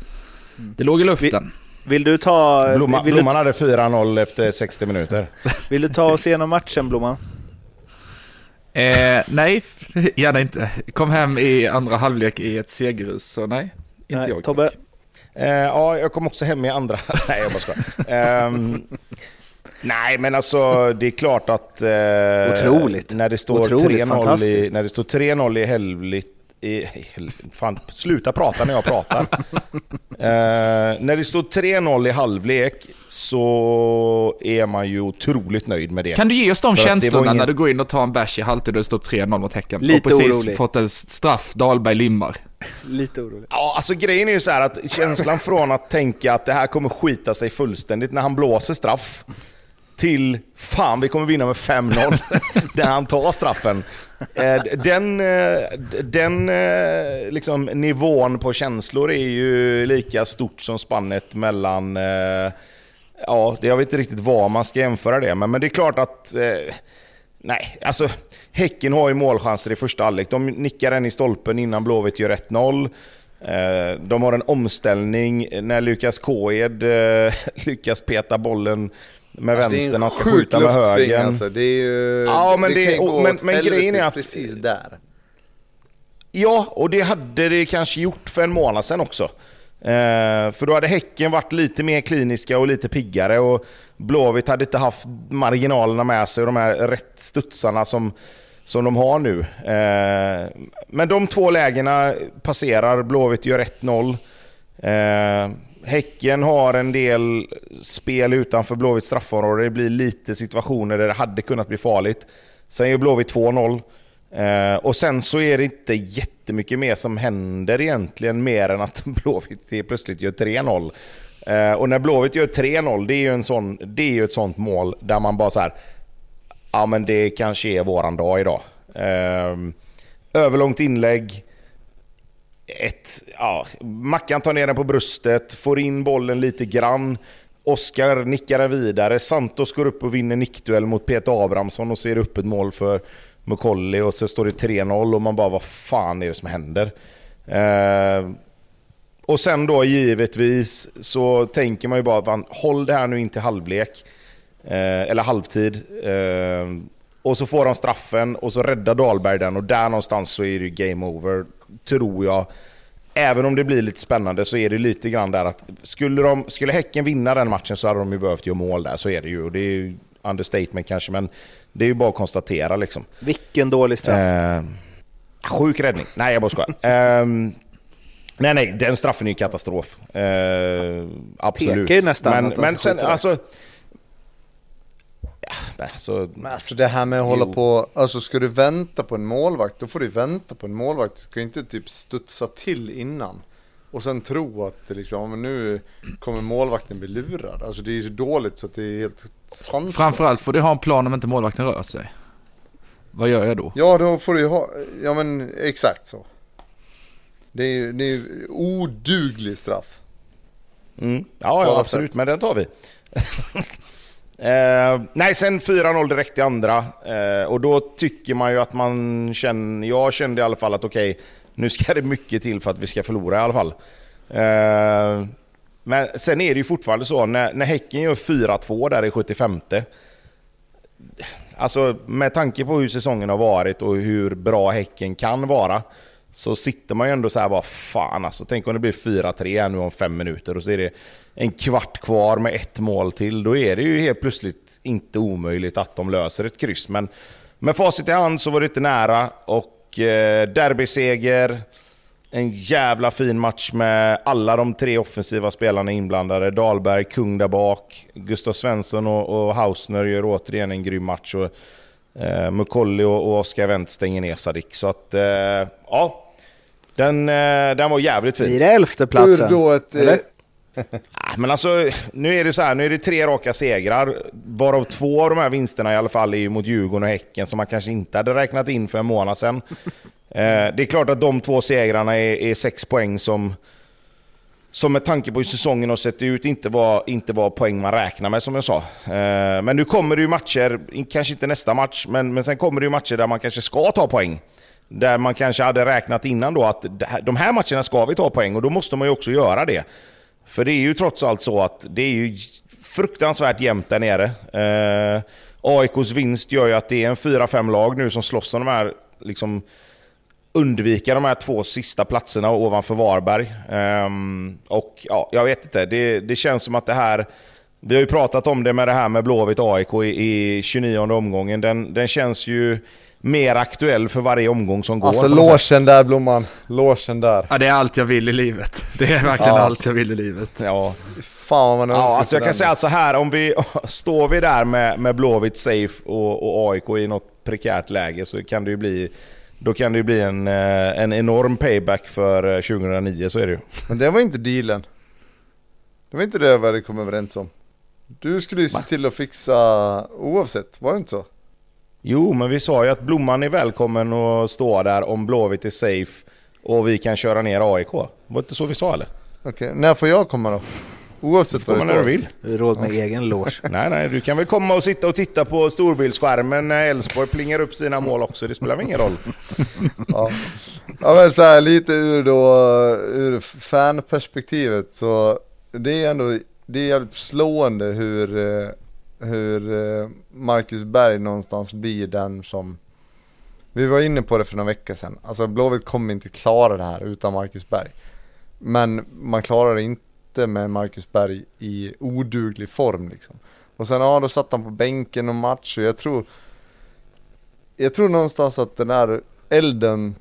Mm. Det låg i luften. Vill du ta, Blomman, vill, du, Blomman hade 4-0 efter 60 minuter. vill du ta oss igenom matchen Blomman? Eh, nej, gärna inte. Kom hem i andra halvlek i ett segerhus, så nej. Inte Nej, jag. Tobbe? Eh, ja, jag kom också hem i andra... Nej, jag bara skojar. Ehm, nej, men alltså det är klart att... eh, Otroligt. När det står Otroligt 3-0 i, när det står 3-0 i helvligt... I, fan, sluta prata när jag pratar. Eh, när det står 3-0 i halvlek så är man ju otroligt nöjd med det. Kan du ge oss de För känslorna ingen- när du går in och tar en bärs i halvtid och det står 3-0 mot Häcken? Lite och precis orolig. fått en straff, Dahlberg limmar. Lite orolig. Ja, alltså grejen är ju så här att känslan från att tänka att det här kommer skita sig fullständigt när han blåser straff till fan vi kommer vinna med 5-0 när han tar straffen. Eh, Den, eh, den eh, liksom, nivån på känslor är ju lika stort som spannet mellan Ja, det- jag vet inte riktigt vad man ska jämföra det med, men det är klart att Nej, alltså Häcken har ju målchanser i första halvlek. De nickar en i stolpen innan Blåvitt gör 1-0. Eh, De har en omställning när Lukas Kåed lyckas peta bollen med Alltså, det vänstern. Han ska skjuta med högen. Alltså. Det är ju, Ja, men det- ju och- men- men grejen är att- precis där. Ja, och det hade det kanske gjort för en månad sedan också. Eh, för då hade Häcken varit lite mer kliniska och lite piggare och Blåvitt hade inte haft marginalerna med sig och de här rätt studsarna som, som de har nu. Eh, men de två lägena passerar, Blåvitt gör 1-0. Eh, häcken har en del spel utanför Blåvitts straffområde. Det blir lite situationer där det hade kunnat bli farligt. Sen gör Blåvitt 2-0. Eh, och sen så är det inte jättemycket mer som händer egentligen mer än att Blåvitt plötsligt gör 3-0. Eh, och när Blåvitt gör 3-0, det är ju en sån, det är ju ett sånt mål där man bara så här. Ja men det kanske är våran dag idag. Eh, överlångt inlägg. Ett, ja, Mackan tar ner den på bröstet, får in bollen lite grann. Oskar nickar den vidare. Santos går upp och vinner nickduell mot Peter Abrahamsson och så är det öppet mål för Mukolli och så står det 3-0 och man bara vad fan är det som händer? Eh, och sen då givetvis så tänker man ju bara att håll det här nu in till halvlek. Eh, eller halvtid. Eh, och så får de straffen och så räddar Dahlberg den och där någonstans så är det game over, tror jag. Även om det blir lite spännande så är det lite grann där att skulle, de, skulle Häcken vinna den matchen så hade de ju behövt göra mål där, så är det ju. Och det är ju understatement kanske, men det är ju bara att konstatera liksom. Vilken dålig straff. Eh, sjuk räddning. Nej, jag bara skojar. Ehm, nej, nej, den straffen är ju katastrof. Eh, absolut. Pekar ju nästan men, att men sen, alltså... Ja, alltså... Men alltså det här med att hålla Jo. på, alltså ska du vänta på en målvakt, då får du vänta på en målvakt. Du kan ju inte typ studsa till innan. och sen tro att det liksom, men nu kommer målvakten bli lurad. Alltså det är så dåligt så att det är helt sanslöst. Framförallt får du ha en plan om inte målvakten rör sig. Vad gör jag då? Ja, då får du ju ha, ja men exakt så. Det är ju det är ju oduglig straff. Mm. Ja, ja absolut, men den tar vi. eh, nej, sen 4-0 direkt i andra. Eh, och då tycker man ju att man känner... Jag kände i alla fall att okej, nu ska det mycket till för att vi ska förlora i alla fall. Eh, men sen är det ju fortfarande så, när, när Häcken gör 4-2 där i 75 Alltså med tanke på hur säsongen har varit och hur bra Häcken kan vara så sitter man ju ändå så här bara fan alltså. Tänk om det blir 4-3 här nu om fem minuter och så är det en kvart kvar med ett mål till. Då är det ju helt plötsligt inte omöjligt att de löser ett kryss. Men med facit i hand så var det inte nära och eh, derbyseger. En jävla fin match med alla de tre offensiva spelarna inblandade. Dahlberg, kung där bak. Gustav Svensson och, och Hausner gör återigen en grym match. Och, eh, Mukolli och, och Oskar Wendt stänger ner Sadik. Så att, eh, ja. Den, eh, den var jävligt fin. Blir det elfte platsen? Ur då ett, eh, Eller? Ah, Men alltså, nu är det så här, nu är det tre raka segrar. Varav två av de här vinsterna i alla fall är ju mot Djurgården och Häcken som man kanske inte hade räknat in för en månad sedan. Eh, det är klart att de två segrarna är, är sex poäng som, som med tanke på hur säsongen har sett ut inte var, inte var poäng man räknar med som jag sa. Eh, men nu kommer det ju matcher, kanske inte nästa match, men, men sen kommer det ju matcher där man kanske ska ta poäng. Där man kanske hade räknat innan då att de här matcherna ska vi ta poäng och då måste man ju också göra det. För det är ju trots allt så att det är ju fruktansvärt jämnt där nere. Eh, AIKs vinst gör ju att det är en 4-5 lag nu som slåss om de här, liksom undvika de här två sista platserna ovanför Varberg. Ehm, och ja, jag vet inte, det, det känns som att det här vi har ju pratat om det med det här med Blåvitt AIK i, i 29 omgången. Den, den känns ju mer aktuell för varje omgång som går. Alltså låsen där Blomman, låsen där. Ja, det är allt jag vill i livet. Det är verkligen Ja. allt jag vill i livet. Ja, Fan vad man Ja, alltså jag kan säga så här, om vi står vi där med, med Blåvitt safe och, och AIK i något prekärt läge så kan det ju bli då kan det ju bli en, eh, en enorm payback för eh, 2009, så är det ju. Men det var inte dealen. Det var inte det vi hade kommit överens om. Du skulle ju se till att fixa oavsett, var det inte så? Jo, men vi sa ju att Blomman är välkommen att stå där om Blåvitt är safe och vi kan köra ner AIK. Var det inte så vi sa eller? Okej, när får jag komma då? Oavsett vad det när du står. vill. Du råd med egen loge. Nej, nej, du kan väl komma och sitta och titta på storbildsskärmen när Elfsborg plingar upp sina mål också. Det spelar väl ingen roll. Ja. ja men så här, lite ur då, ur fanperspektivet så det är ändå, det är jävligt slående hur, eh, hur eh, Marcus Berg någonstans blir den som Vi var inne på det för några veckor sedan, alltså Blåvitt kommer inte klara det här utan Marcus Berg. Men man klarar det inte med Marcus Berg i oduglig form liksom. Och sen ja, då satt han på bänken och match och jag tror Jag tror någonstans att den här elden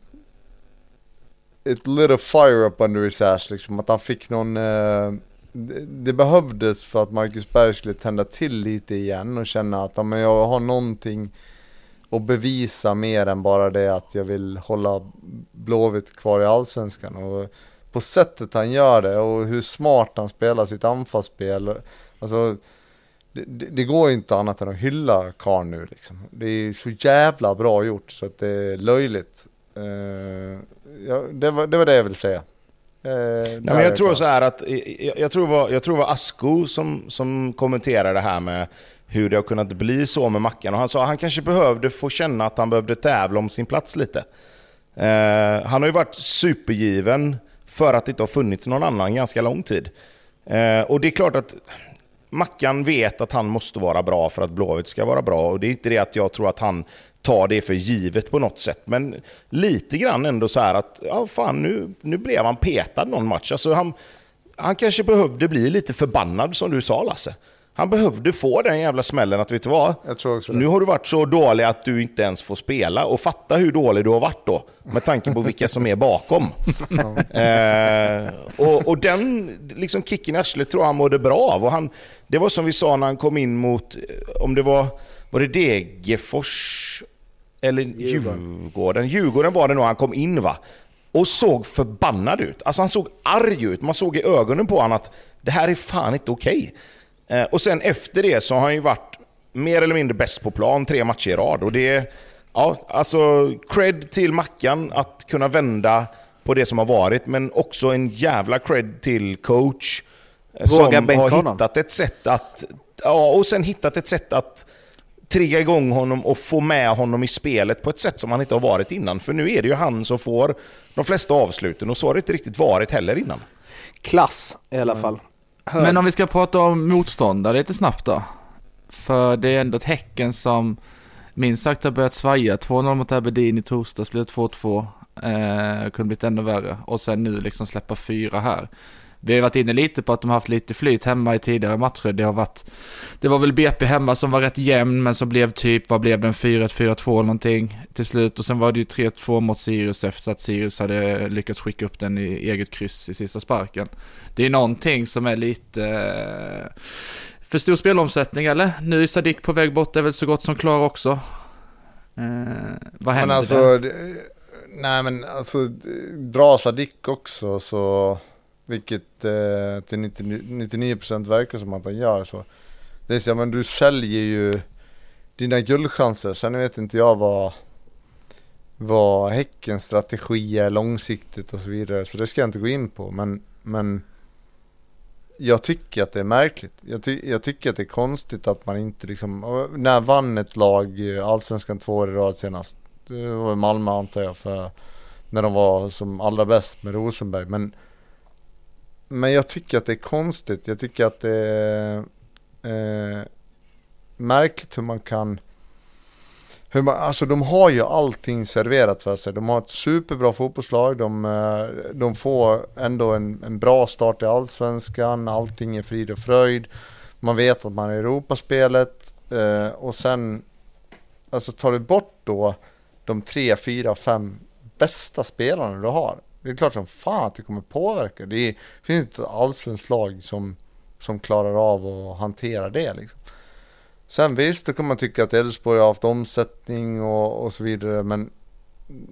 It lit a fire up under his ass liksom, att han fick någon eh, det, det behövdes för att Marcus Berg skulle tända till lite igen och känna att ja, men jag har någonting att bevisa mer än bara det att jag vill hålla Blåvitt kvar i Allsvenskan och på sättet han gör det och hur smart han spelar sitt anfallsspel Alltså det, det, går ju inte annat än att hylla karln nu liksom. Det är så jävla bra gjort så att det är löjligt. Uh, ja, det, var, det var det jag ville säga. Eh, Nej, men jag tror så här att, jag, jag, tror det var, jag tror var Asko som, som kommenterade det här med hur det har kunnat bli så med Mackan. Och han sa att han kanske behövde få känna att han behövde tävla om sin plats lite. Eh, han har ju varit supergiven för att det inte har funnits någon annan ganska lång tid. Eh, och det är klart att Mackan vet att han måste vara bra för att Blåvitt ska vara bra. Och det är inte det att jag tror att han tar det för givet på något sätt. Men lite grann ändå så här att, ja fan nu, nu blev han petad någon match. Alltså han, han kanske behövde bli lite förbannad som du sa Lasse. Han behövde få den jävla smällen att vet du vad? Nu har du varit så dålig att du inte ens får spela. Och fatta hur dålig du har varit då. Med tanke på vilka som är bakom. eh, och, och den liksom kicken i arslet tror jag han mådde bra av. Och han, det var som vi sa när han kom in mot, eh, om det var, var det Degerfors eller Djurgården? Djurgården var det nog han kom in va? och såg förbannad ut. Alltså han såg arg ut. Man såg i ögonen på honom att det här är fan inte okej. Okay. Eh, och sen efter det så har han ju varit mer eller mindre bäst på plan tre matcher i rad. Och det är, ja, alltså cred till Mackan att kunna vända på det som har varit, men också en jävla cred till coach. Våga som har honom. hittat ett sätt att... Ja, och sen hittat ett sätt att trigga igång honom och få med honom i spelet på ett sätt som han inte har varit innan. För nu är det ju han som får de flesta avsluten och så har det inte riktigt varit heller innan. Klass i alla fall. Hör. Men om vi ska prata om motståndare lite snabbt då. För det är ändå ett Häcken som minst sagt har börjat svaja. 2-0 mot Aberdeen i torsdags, blev 2-2. Eh, kunde blivit ännu värre. Och sen nu liksom släppa fyra här. Vi har varit inne lite på att de har haft lite flyt hemma i tidigare matcher. Det har varit, det var väl BP hemma som var rätt jämn, men som blev typ, vad blev den, 4-1, 4-2 eller någonting till slut. Och sen var det ju 3-2 mot Sirius efter att Sirius hade lyckats skicka upp den i eget kryss i sista sparken. Det är någonting som är lite eh, för stor spelomsättning eller? Nu är Sadik på väg bort, är väl så gott som klar också. Eh, vad händer Men alltså, där? det, nej men alltså, dra Sadik också så, vilket eh, till 99, 99% verkar som att han gör så. Det är så, men du säljer ju dina guldchanser, sen vet inte jag vad, vad Häckens strategi är långsiktigt och så vidare, så det ska jag inte gå in på, men, men jag tycker att det är märkligt. Jag, ty jag, tycker att det är konstigt att man inte liksom, när vann ett lag Allsvenskan två år i rad senast? Det var Malmö antar jag för när de var som allra bäst med Rosenberg. Men, men jag tycker att det är konstigt. Jag tycker att det är eh, märkligt hur man kan hur man, alltså de har ju allting serverat för sig. De har ett superbra fotbollslag. De, eh, de får ändå en, en bra start i Allsvenskan. Allting är frid och fröjd. Man vet att man är i Europaspelet. Eh, och sen, alltså tar du bort då de tre, fyra, fem bästa spelarna du har. Det är klart som fan att det kommer påverka. Det, finns inte finns en slag lag som, som klarar av att hantera det liksom. Sen visst, då kan man tycka att Elfsborg har haft omsättning och, och så vidare, men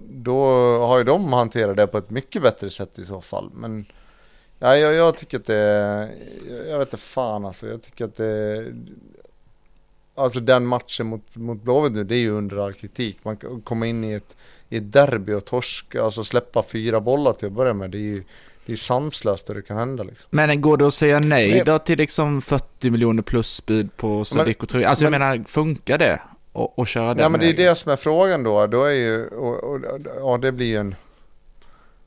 då har ju de hanterat det på ett mycket bättre sätt i så fall. Men ja, jag, jag tycker att det, jag vet inte fan alltså, jag tycker att det, alltså den matchen mot, mot Blåvitt nu, det är ju under all kritik. Man kan komma in i ett, i ett derby och torska, alltså släppa fyra bollar till att börja med, det är ju det är sanslöst det kan hända liksom. Men går det att säga nej Men- då till liksom 40 miljoner plus bud på Sadik och Traoré? Alltså jag men- menar, funkar det? Och, och köra den Ja men det är vägen? det som är frågan då, då är ju, och, och, ja det blir ju en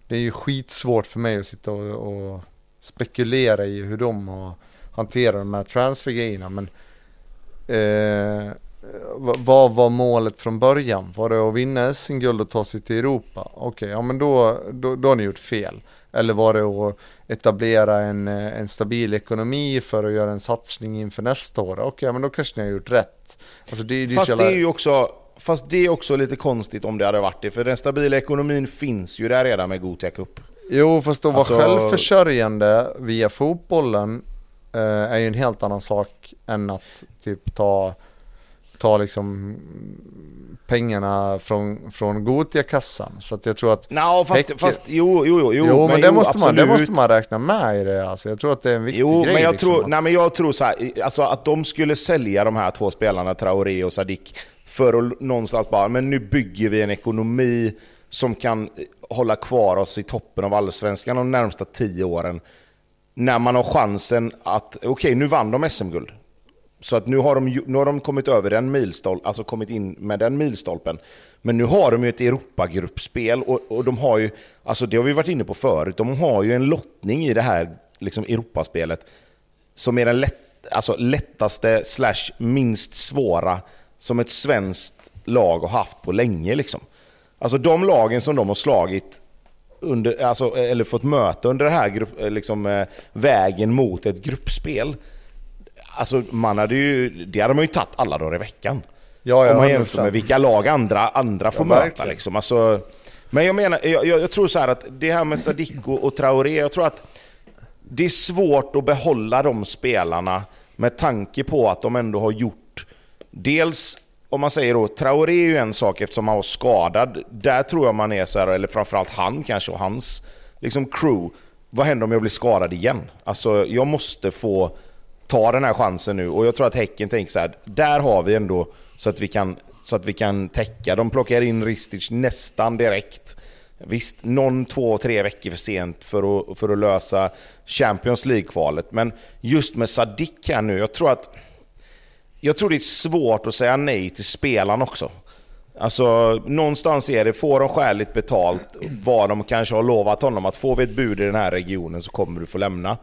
Det är ju skitsvårt för mig att sitta och, och spekulera i hur de har hanterat de här transfergrejerna men eh, vad- var målet från början? Var det att vinna SM-guld och ta sig till Europa? Okej, ja men då, då, då har ni gjort fel. Eller var det att etablera en, eh, en stabil ekonomi för att göra en satsning inför nästa år? Okej, men då kanske ni har gjort rätt. Alltså det, det Fast så det jävla- är ju också, fast det är också lite konstigt om det hade varit det, för den stabila ekonomin finns ju där redan med Gothia Cup. Jo, fast att vara Alltså- självförsörjande via fotbollen är ju en helt annan sak än att typ ta, ta liksom pengarna från, från Gotia-kassan. Så att jag tror att Nå, fast, fast jo, jo, jo, jo, Jo, men, det, jo, måste man, det måste man räkna med i det alltså. Jag tror att det är en viktig Jo, grej men jag, liksom, tror, att- nej, men jag tror så här, alltså att de skulle sälja de här två spelarna, Traoré och Sadik, för att någonstans bara, men nu bygger vi en ekonomi som kan hålla kvar oss i toppen av allsvenskan de närmsta tio åren. När man har chansen att, okej nu vann de SM-guld. Så att nu har de, nu har de kommit över den milstolpen, alltså kommit in med den milstolpen. Men nu har de ju ett Europagruppspel och, och de har ju, alltså det har vi varit inne på förut, de har ju en lottning i det här liksom Europaspelet som är den lätt, alltså lättaste slash minst svåra som ett svenskt lag har haft på länge. Liksom. Alltså de lagen som de har slagit under, alltså, eller fått möta under den här grupp, eh, liksom, eh, vägen mot ett gruppspel. Alltså man hade ju, det hade man ju tagit alla dagar i veckan. Ja, ja, om man 100%. jämför med vilka lag andra, andra får Ja, möta. verkligen. Liksom. Alltså, men jag menar, jag, jag, tror så här att det här med Sadik och, och Traoré, jag tror att det är svårt att behålla de spelarna med tanke på att de ändå har gjort dels om man säger då, Traoré är ju en sak eftersom han var skadad. Där tror jag man är så här, eller framförallt han kanske och hans liksom crew. Vad händer om jag blir skadad igen? Alltså jag måste få ta den här chansen nu och jag tror att Häcken tänker så här, där har vi ändå så att vi kan, så att vi kan täcka. De plockar in Ristic nästan direkt. Visst, någon, två, tre veckor för sent för att, för att lösa Champions League-kvalet. Men just med Sadik här nu, jag tror att jag tror det är svårt att säga nej till spelarna också. Alltså, någonstans är det, får de skäligt betalt, vad de kanske har lovat honom, att får vi ett bud i den här regionen så kommer du få lämna.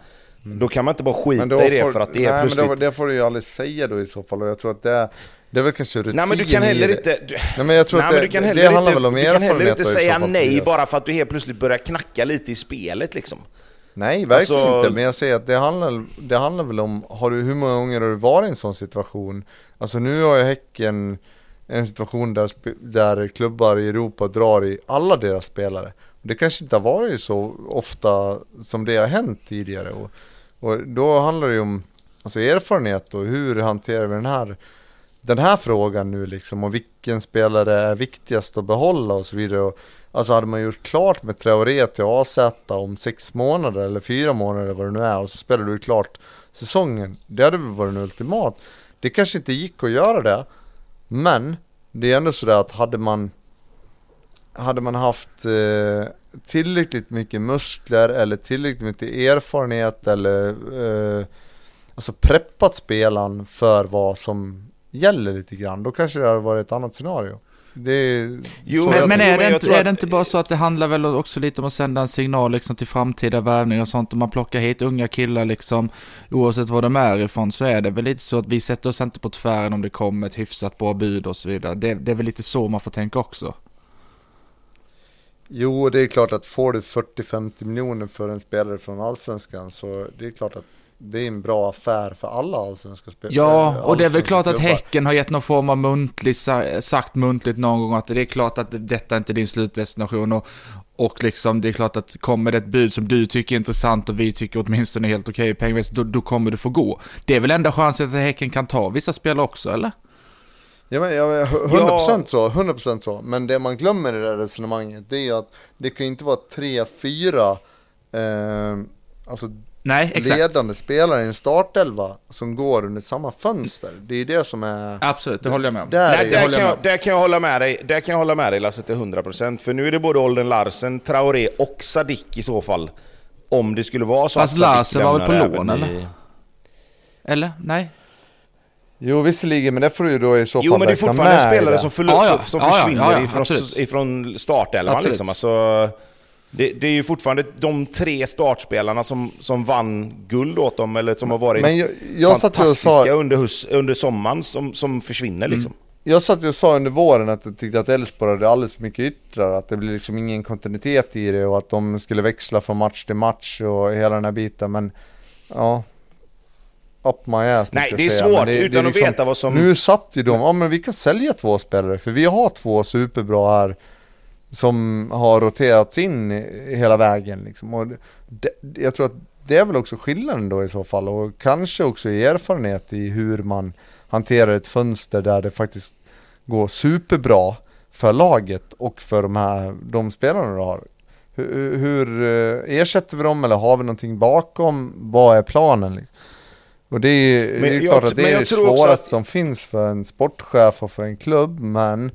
Mm. Då kan man inte bara skita i det får, för att det är nej, plötsligt... Men det, det får du ju aldrig säga då i så fall, och jag tror att det det är väl kanske rutin Nej men du kan heller inte... Du, nej men jag tror nej, att det, du kan heller det handlar inte, väl om Du kan heller inte säga nej bara för att du helt plötsligt börjar knacka lite i spelet liksom. Nej, verkligen alltså... inte. Men jag säger att det handlar, det handlar väl om, har du, hur många gånger har du varit i en sån situation? Alltså nu har ju Häcken en situation där, där klubbar i Europa drar i alla deras spelare. Det kanske inte har varit så ofta som det har hänt tidigare. Och, och då handlar det ju om alltså erfarenhet och hur hanterar vi den här, den här frågan nu liksom och vilken spelare är viktigast att behålla och så vidare. Och, Alltså hade man gjort klart med Traoré till AZ om sex månader eller fyra månader eller vad det nu är och så spelade du klart säsongen. Det hade väl varit en ultimat. Det kanske inte gick att göra det. Men det är ändå sådär att hade man hade man haft eh, tillräckligt mycket muskler eller tillräckligt mycket erfarenhet eller eh, alltså preppat spelaren för vad som gäller lite grann, då kanske det hade varit ett annat scenario. Det jo, men, men är, det inte, är det inte bara så att det handlar väl också lite om att sända en signal liksom till framtida värvningar och sånt. Om man plockar hit unga killar liksom, oavsett var de är ifrån, så är det väl lite så att vi sätter oss inte på tvären om det kommer ett hyfsat bra bud och så vidare. Det, det är väl lite så man får tänka också. Jo, det är klart att får du 40-50 miljoner för en spelare från Allsvenskan så det är klart att det är en bra affär för alla allsvenska spelare. Ja, och det är väl klart att Häcken har gett någon form av muntlig, sagt muntligt någon gång att det är klart att detta inte är din slutdestination och, och liksom det är klart att kommer det ett bud som du tycker är intressant och vi tycker åtminstone är helt okej okay, pengamässigt, då, då kommer du få gå. Det är väl enda chansen att Häcken kan ta vissa spelare också, eller? Ja, men, ja, 100% ja. så, 100% så. Men det man glömmer i det här resonemanget, det är att det kan ju inte vara tre, fyra, eh, alltså Nej, exakt. ledande spelare i en startelva som går under samma fönster. Det är det som är... Absolut, det håller jag med om. Där, Nej, där, kan jag, där kan jag hålla med dig, där kan jag hålla med dig Lasse till 100% För nu är det både Olden Larsen, Traoré och Sadik i så fall. Om det skulle vara så Fast att Larsen var väl på lån eller? I... Eller? Nej? Jo visserligen, men det får du ju då i så fall Jo men det är fortfarande en spelare som, förlo- ja, ja. som försvinner ja, ja, ifrån, ifrån startelvan liksom. Alltså, det, det, är ju fortfarande de tre startspelarna som, som vann guld åt dem, eller som har varit Men jag, jag fantastiska sa, under, under sommaren, som, som försvinner liksom. Mm. Jag satt och sa under våren att jag tyckte att Elfsborg hade alldeles för mycket yttrar, att det blir liksom ingen kontinuitet i det och att de skulle växla från match till match och hela den här biten, men ja, up my ass Nej, det är säga. svårt det, utan det är liksom, att veta vad som... Nu satt ju de, ja men vi kan sälja två spelare, för vi har två superbra här som har roterats in hela vägen liksom. Och det, jag tror att det är väl också skillnaden då i så fall och kanske också i erfarenhet i hur man hanterar ett fönster där det faktiskt går superbra för laget och för de här, de spelarna du har. Hur, hur eh, ersätter vi dem eller har vi någonting bakom? Vad är planen? Liksom? Och det är, men det är klart att det är det svåraste att... som finns för en sportchef och för en klubb men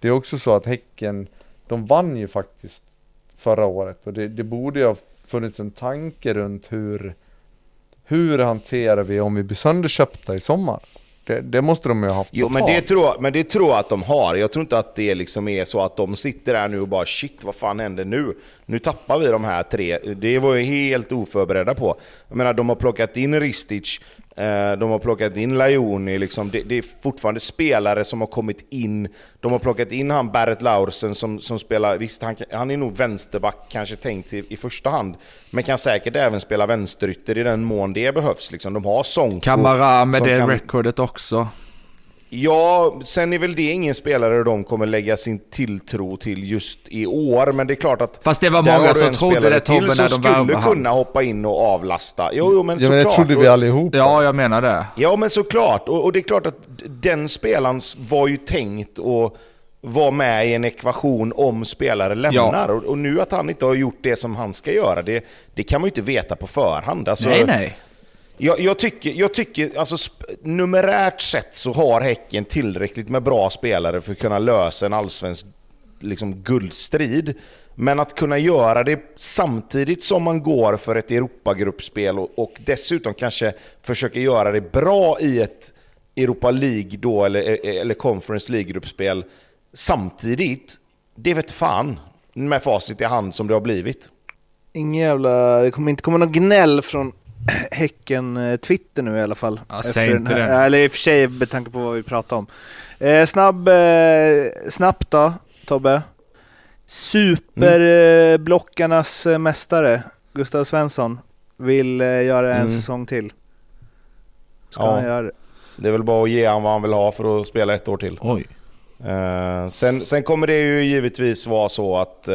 det är också så att Häcken de vann ju faktiskt förra året och det, det borde ju ha funnits en tanke runt hur hur hanterar vi om vi blir sönderköpta i sommar? Det, det, måste de ju ha haft Jo, men det, tror, men det tror jag att de har. Jag tror inte att det liksom är så att de sitter där nu och bara shit, vad fan händer nu? Nu tappar vi de här tre. Det var ju helt oförberedda på. Jag menar, de har plockat in Ristic, Eh, de har plockat in Lajoni, liksom. det, det, är fortfarande spelare som har kommit in. De har plockat in han Barrett Laursen som, som spelar, visst han, han är nog vänsterback kanske tänkt i, i första hand, men kan säkert även spela vänsterytter i den mån det behövs. Liksom. De har sång Kamara med det kan... recordet också. Ja, sen är väl det ingen spelare de kommer lägga sin tilltro till just i år, men det är klart att... Fast det var många som trodde det, Tobbe, när de skulle han. kunna hoppa in och avlasta. Jo, jo men Ja men det såklart. trodde vi allihopa. Ja, jag menar det. Ja, men såklart. Och, och det är klart att den spelaren var ju tänkt att vara med i en ekvation om spelare lämnar. Och, och nu att han inte har gjort det som han ska göra, det, det kan man ju inte veta på förhand. Alltså, nej, nej. Jag, jag tycker, jag tycker alltså, numerärt sett så har Häcken tillräckligt med bra spelare för att kunna lösa en allsvensk liksom, guldstrid. Men att kunna göra det samtidigt som man går för ett Europagruppspel och, och dessutom kanske försöker göra det bra i ett Europa League då, eller, e, e, eller Conference League-gruppspel samtidigt, det vet fan med facit i hand som det har blivit. Ingen jävla, det kommer inte komma någon gnäll från Häcken-Twitter nu i alla fall. Ja, säg inte det. Eller i och för sig med tanke på vad vi pratar om. Eh, snabb, eh, snabbt då, Tobbe. Superblockarnas eh, mästare, Gustav Svensson, vill eh, göra en Mm. säsong till. Ska Ja. han göra det? Det är väl bara att ge han vad han vill ha för att spela ett år till. Oj. Eh, sen, sen kommer det ju givetvis vara så att eh,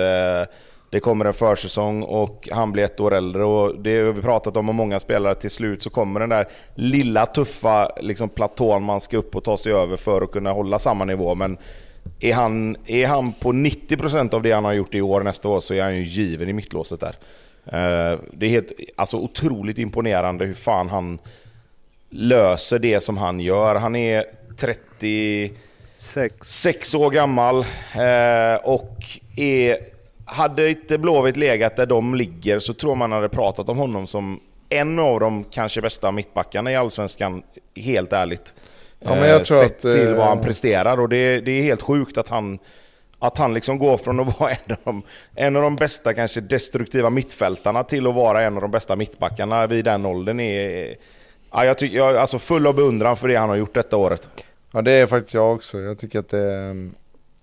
det kommer en försäsong och han blir ett år äldre och det har vi pratat om med många spelare. Till slut så kommer den där lilla tuffa liksom, platån man ska upp och ta sig över för att kunna hålla samma nivå. Men är han, är han på 90% av det han har gjort i år nästa år så är han ju given i mittlåset där. Eh, det är helt, alltså otroligt imponerande hur fan han löser det som han gör. Han är 30 Sex. sex år gammal eh, och är, hade inte Blåvitt legat där de ligger så tror man hade pratat om honom som en av de kanske bästa mittbackarna i Allsvenskan, helt ärligt. Ja, men jag Eh, tror sett att, till eh, vad han presterar och det, det är helt sjukt att han att han liksom går från att vara en av, de, en av de bästa kanske destruktiva mittfältarna till att vara en av de bästa mittbackarna vid den åldern är... Ja, jag, tycker, jag är alltså full av beundran för det han har gjort detta året. Ja det är faktiskt jag också. Jag tycker att det är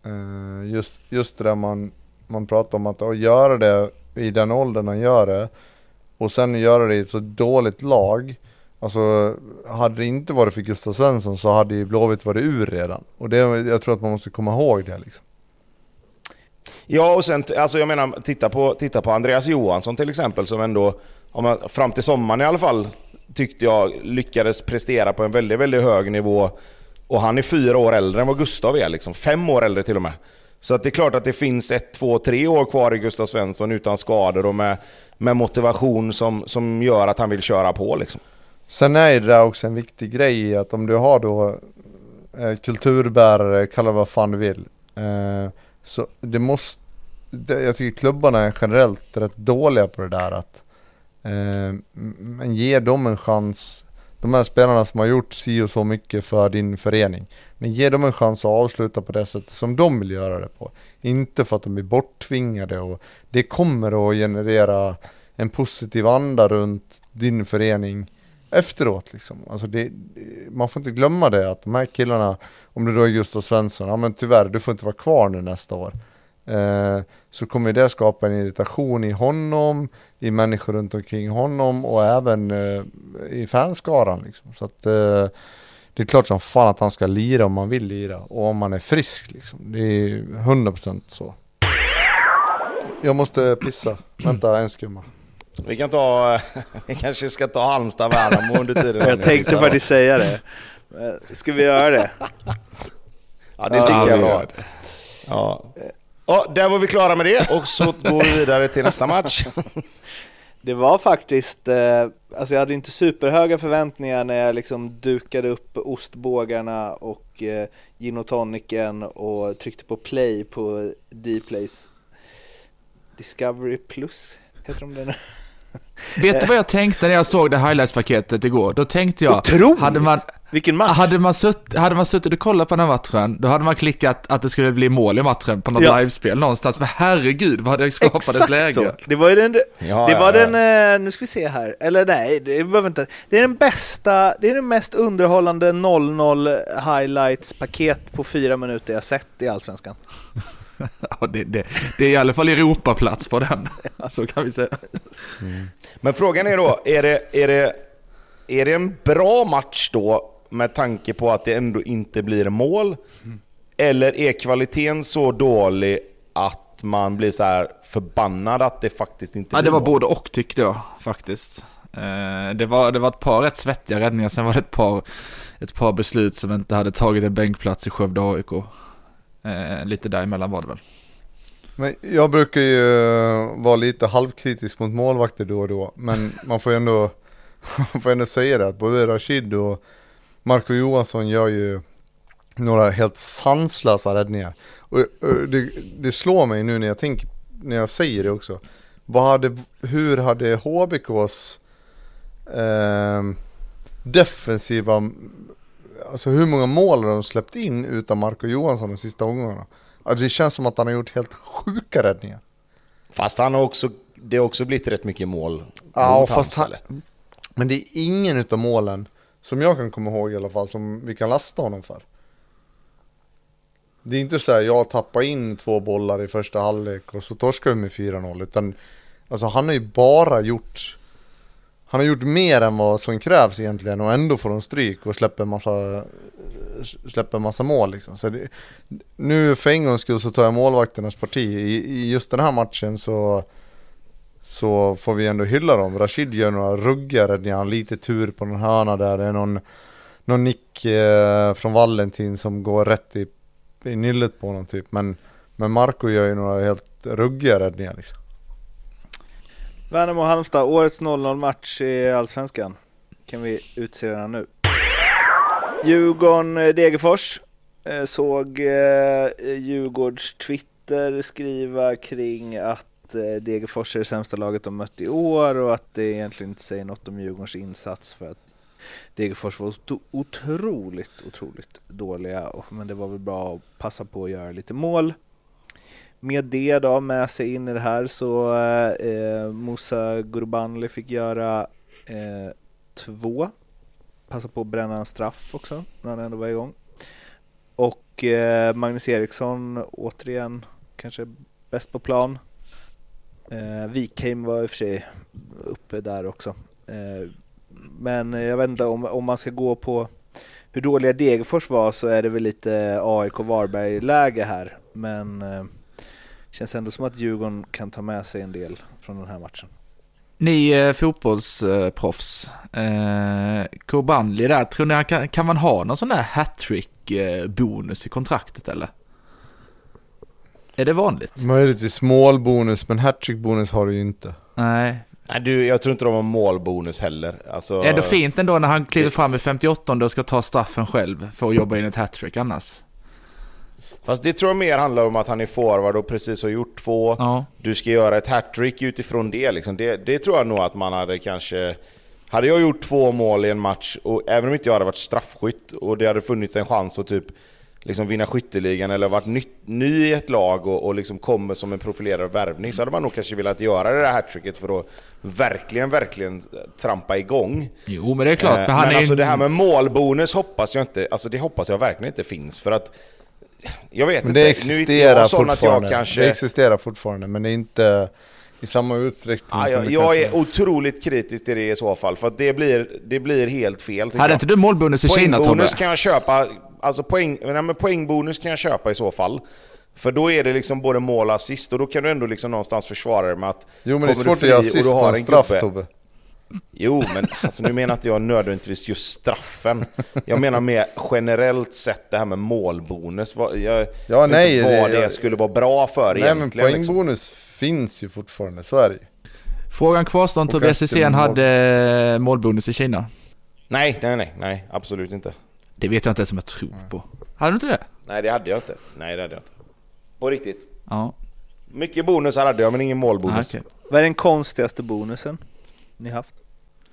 eh, just, just det där man, man pratar om att, att göra det i den åldern han gör det och sen göra det i ett så dåligt lag. Alltså hade det inte varit för Gustav Svensson så hade ju Blåvitt varit ur redan. Och det, jag tror att man måste komma ihåg det liksom. Ja, och sen, alltså jag menar, titta på, titta på Andreas Johansson till exempel som ändå, om man, fram till sommaren i alla fall, tyckte jag lyckades prestera på en väldigt, väldigt hög nivå. Och han är fyra år äldre än vad Gustav är, liksom. fem år äldre till och med. Så att det är klart att det finns ett, två, tre år kvar i Gustav Svensson utan skador och med, med motivation som, som gör att han vill köra på. Liksom. Sen är det där också en viktig grej att om du har då eh, kulturbärare, kalla det vad fan du vill. Eh, så det måste, det, jag tycker klubbarna är generellt rätt dåliga på det där att eh, men ge dem en chans. De här spelarna som har gjort si och så mycket för din förening. Men ge dem en chans att avsluta på det sättet som de vill göra det på. Inte för att de blir borttvingade och det kommer att generera en positiv anda runt din förening efteråt liksom. Alltså det, man får inte glömma det att de här killarna, om det då är Gustav Svensson, ja men tyvärr, du får inte vara kvar nu nästa år. Eh, så kommer det skapa en irritation i honom, i människor runt omkring honom och även eh, i fanskaran liksom. Så att eh, det är klart som fan att han ska lira om han vill lira och om han är frisk liksom. Det är 100% så. Jag måste pissa, vänta en skumma. Vi kan ta, vi kanske ska ta Halmstad Värnamo under tiden. Jag tänkte faktiskt säga det. Eh, Ska vi göra det? Ja, det är lika bra. Ja. Ja, där var vi klara med det och så går vi vidare till nästa match. Det var faktiskt, eh, alltså jag hade inte superhöga förväntningar när jag liksom dukade upp ostbågarna och eh, gin och tonicen och tryckte på play på Dplays Discovery Plus, heter de det nu? Vet du vad jag tänkte när jag såg det highlights-paketet igår? Då tänkte jag, Otroligt! hade man, Vilken match! hade man, sutt, hade man suttit och kollat på den här matchen, då hade man klickat att det skulle bli mål i matchen på något Ja. livespel någonstans. För herregud vad det skapades läge. så! Det var ju den, Ja, det ja, var ja. den, eh, nu ska vi se här, eller nej, det behöver inte, det är den bästa, det är den mest underhållande 0-0 highlights-paket på fyra minuter jag sett i Allsvenskan. Ja, det, det, det är i alla fall Europaplats på den. Så kan vi säga. Men frågan är då, är det, är det, är det en bra match då med tanke på att det ändå inte blir mål? Eller är kvaliteten så dålig att man blir så här förbannad att det faktiskt inte Ja, blir det var mål? både och tyckte jag faktiskt. Eh, Det var, det var ett par rätt svettiga räddningar, sen var det ett par, ett par beslut som inte hade tagit en bänkplats i Skövde AIK. Eh, lite däremellan var det väl. Men jag brukar ju vara lite halvkritisk mot målvakter då och då, men man får ju ändå, man får ändå säga det att både Rashid och Marco Johansson gör ju några helt sanslösa räddningar. Och, och det, det slår mig nu när jag tänker, när jag säger det också. Vad hade, hur hade HBKs eh, defensiva, alltså hur många mål har de släppt in utan Marco Johansson de sista omgångarna? Alltså det känns som att han har gjort helt sjuka räddningar. Fast han har också, det har också blivit rätt mycket mål. Ja, fast han, men det är ingen utav målen, som jag kan komma ihåg i alla fall, som vi kan lasta honom för. Det är inte så här, jag tappar in två bollar i första halvlek och så torskar vi med 4-0, utan alltså han har ju bara gjort han har gjort mer än vad som krävs egentligen och ändå får de stryk och släpper massa Släpper massa mål liksom. Så det, nu för en gångs skull så tar jag målvakternas parti. I, I just den här matchen så så får vi ändå hylla dem. Rashid gör några ruggiga räddningar, han har lite tur på någon hörna där. Det är någon Någon nick eh, från Valentin som går rätt i, i nyllet på honom typ. Men Men Marco gör ju några helt ruggiga räddningar liksom. Värnamo-Halmstad, årets 0-0 match i Allsvenskan. Kan vi utse den nu. Djurgården-Degerfors. Eh, eh, såg eh, Djurgårds Twitter skriva kring att att eh, Degerfors är det sämsta laget de mött i år och att det egentligen inte säger något om Djurgårdens insats för att Degerfors var otroligt, otroligt dåliga. Men det var väl bra att passa på att göra lite mål med det då med sig in i det här så eh, eh Musa Gurbanli fick göra eh, två. Passa på att bränna en straff också när han ändå var igång. Och eh, Magnus Eriksson återigen kanske bäst på plan. Eh, Wikheim var i och för sig uppe där också. Eh, men jag vet inte om, om man ska gå på hur dåliga Degerfors var så är det väl lite AIK Varberg-läge här. Men eh, Känns ändå som att Djurgården kan ta med sig en del från den här matchen. Ni eh, fotbollsproffs, eh, Kurbanli där, tror ni han kan, kan man ha någon sån där hattrick eh, bonus i kontraktet eller? Är det vanligt? Möjligtvis målbonus men hattrick-bonus har du ju inte. Nej. Nej, du, jag tror inte de har målbonus heller. Alltså, Är det fint ändå när han kliver fram i 58 och ska ta straffen själv för att jobba in ett hattrick annars? Fast det tror jag mer handlar om att han är forward och precis har gjort två. Ja. Du ska göra ett hattrick utifrån det, liksom. det. Det tror jag nog att man hade kanske... Hade jag gjort två mål i en match, och även om inte jag hade varit straffskytt och det hade funnits en chans att typ liksom vinna skytteligan eller varit ny, ny i ett lag och, och liksom kommer som en profilerad värvning så hade man nog kanske velat göra det där hattricket för att verkligen, verkligen trampa igång. Jo men det är klart, Eh, men han men är alltså en- det här med målbonus hoppas jag inte, alltså det hoppas jag verkligen inte finns för att jag vet Men inte, det nu är existerar sån att fortfarande. jag kanske... Det existerar fortfarande men det är inte i samma utsträckning Ja, som jag, det jag kanske är otroligt kritisk till det i så fall, för att det blir, det blir helt fel Hade jag. inte du målbonus i Kina Tobbe? Poängbonus kan jag köpa, alltså poäng, nej, men poängbonus kan jag köpa i så fall. För då är det liksom både mål och assist och då kan du ändå liksom någonstans försvara det med att... Jo men det är svårt att göra assist på har en straff gubbe- Tobbe. Jo, men alltså, nu menar inte jag nödvändigtvis just straffen. Jag menar mer generellt sett det här med målbonus. Vad, jag Ja, vet nej, inte vad det- det, skulle vara bra för Nej men egentligen. liksom. poängbonus finns ju fortfarande, så är det ju. Frågan kvarstår om Tobias Hysén mål. hade målbonus i Kina. Nej, nej, nej, nej, absolut inte. Det vet jag inte ens om jag tror på. Hade du inte det? Nej, det hade jag inte. Nej, det hade jag inte. På riktigt. Ja. Mycket bonusar hade jag, men ingen Ah, målbonus. okej. Vad är den konstigaste bonusen ni haft?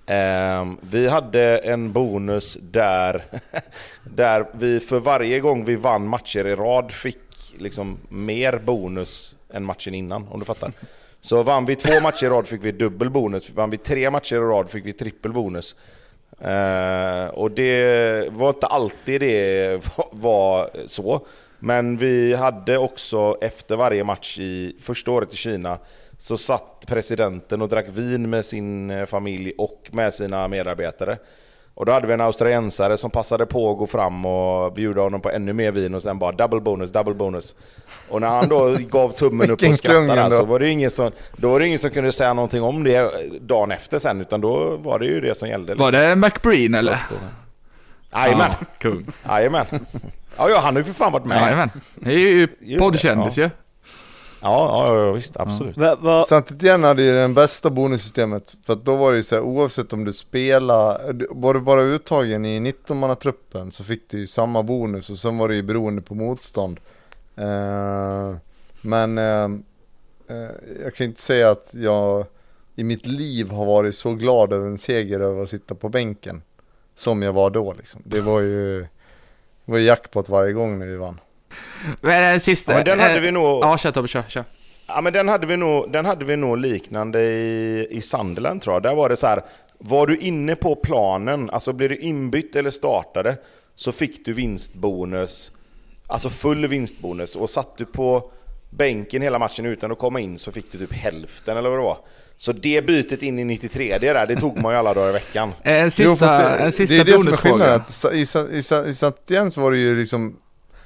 Ehm, vi hade en bonus där, där vi för varje gång vi vann matcher i rad fick liksom mer bonus än matchen innan, om du fattar. Så vann vi två matcher i rad fick vi dubbel bonus, vann vi tre matcher i rad fick vi trippel bonus. Eh, och det var inte alltid det var så. Men vi hade också efter varje match i första året i Kina så satt presidenten och drack vin med sin familj och med sina medarbetare. Och då hade vi en australiensare som passade på att gå fram och bjuda honom på ännu mer vin och sen bara double bonus, double bonus. Och när han då gav tummen upp och skrattade så var det ingen som, då var det ingen som kunde säga någonting om det dagen efter sen, utan då var det ju det som gällde. Var det McBreen eller? Eh, Jajamän, Ja, kung. jajamän. Ja, ja, han har ju för fan varit med. Jajamän. Det är ju poddkändis ju. Ja, ja, ja visst, absolut. Va, va, Saint-Étienne hade ju den bästa bonussystemet För att då var det ju så här, oavsett om du spelade Var du bara uttagen i 19-mannatruppen så fick du ju samma bonus och sen var det ju beroende på motstånd. Eh, Men eh, eh, jag kan inte säga att jag i mitt liv har varit så glad över en seger över att sitta på bänken Som jag var då liksom. Det var ju det var ju jackpot varje gång när vi vann Men eh, sista... Ja, men den hade eh, vi nog... Ja, kör Tobbe, kör, kör. Ja men den hade vi nog, den hade vi nog liknande i, i Sunderland tror jag. Där var det så här, var du inne på planen, alltså blev du inbytt eller startade, så fick du vinstbonus, alltså full vinstbonus. Och satt du på bänken hela matchen utan att komma in så fick du typ hälften eller vad det var. Så det bytet in i 93 det där, det tog man ju alla dagar i veckan. Eh, En Jo, sista, en sista det är det som är skillnaden, i, i, i Saint-Étienne så var det ju liksom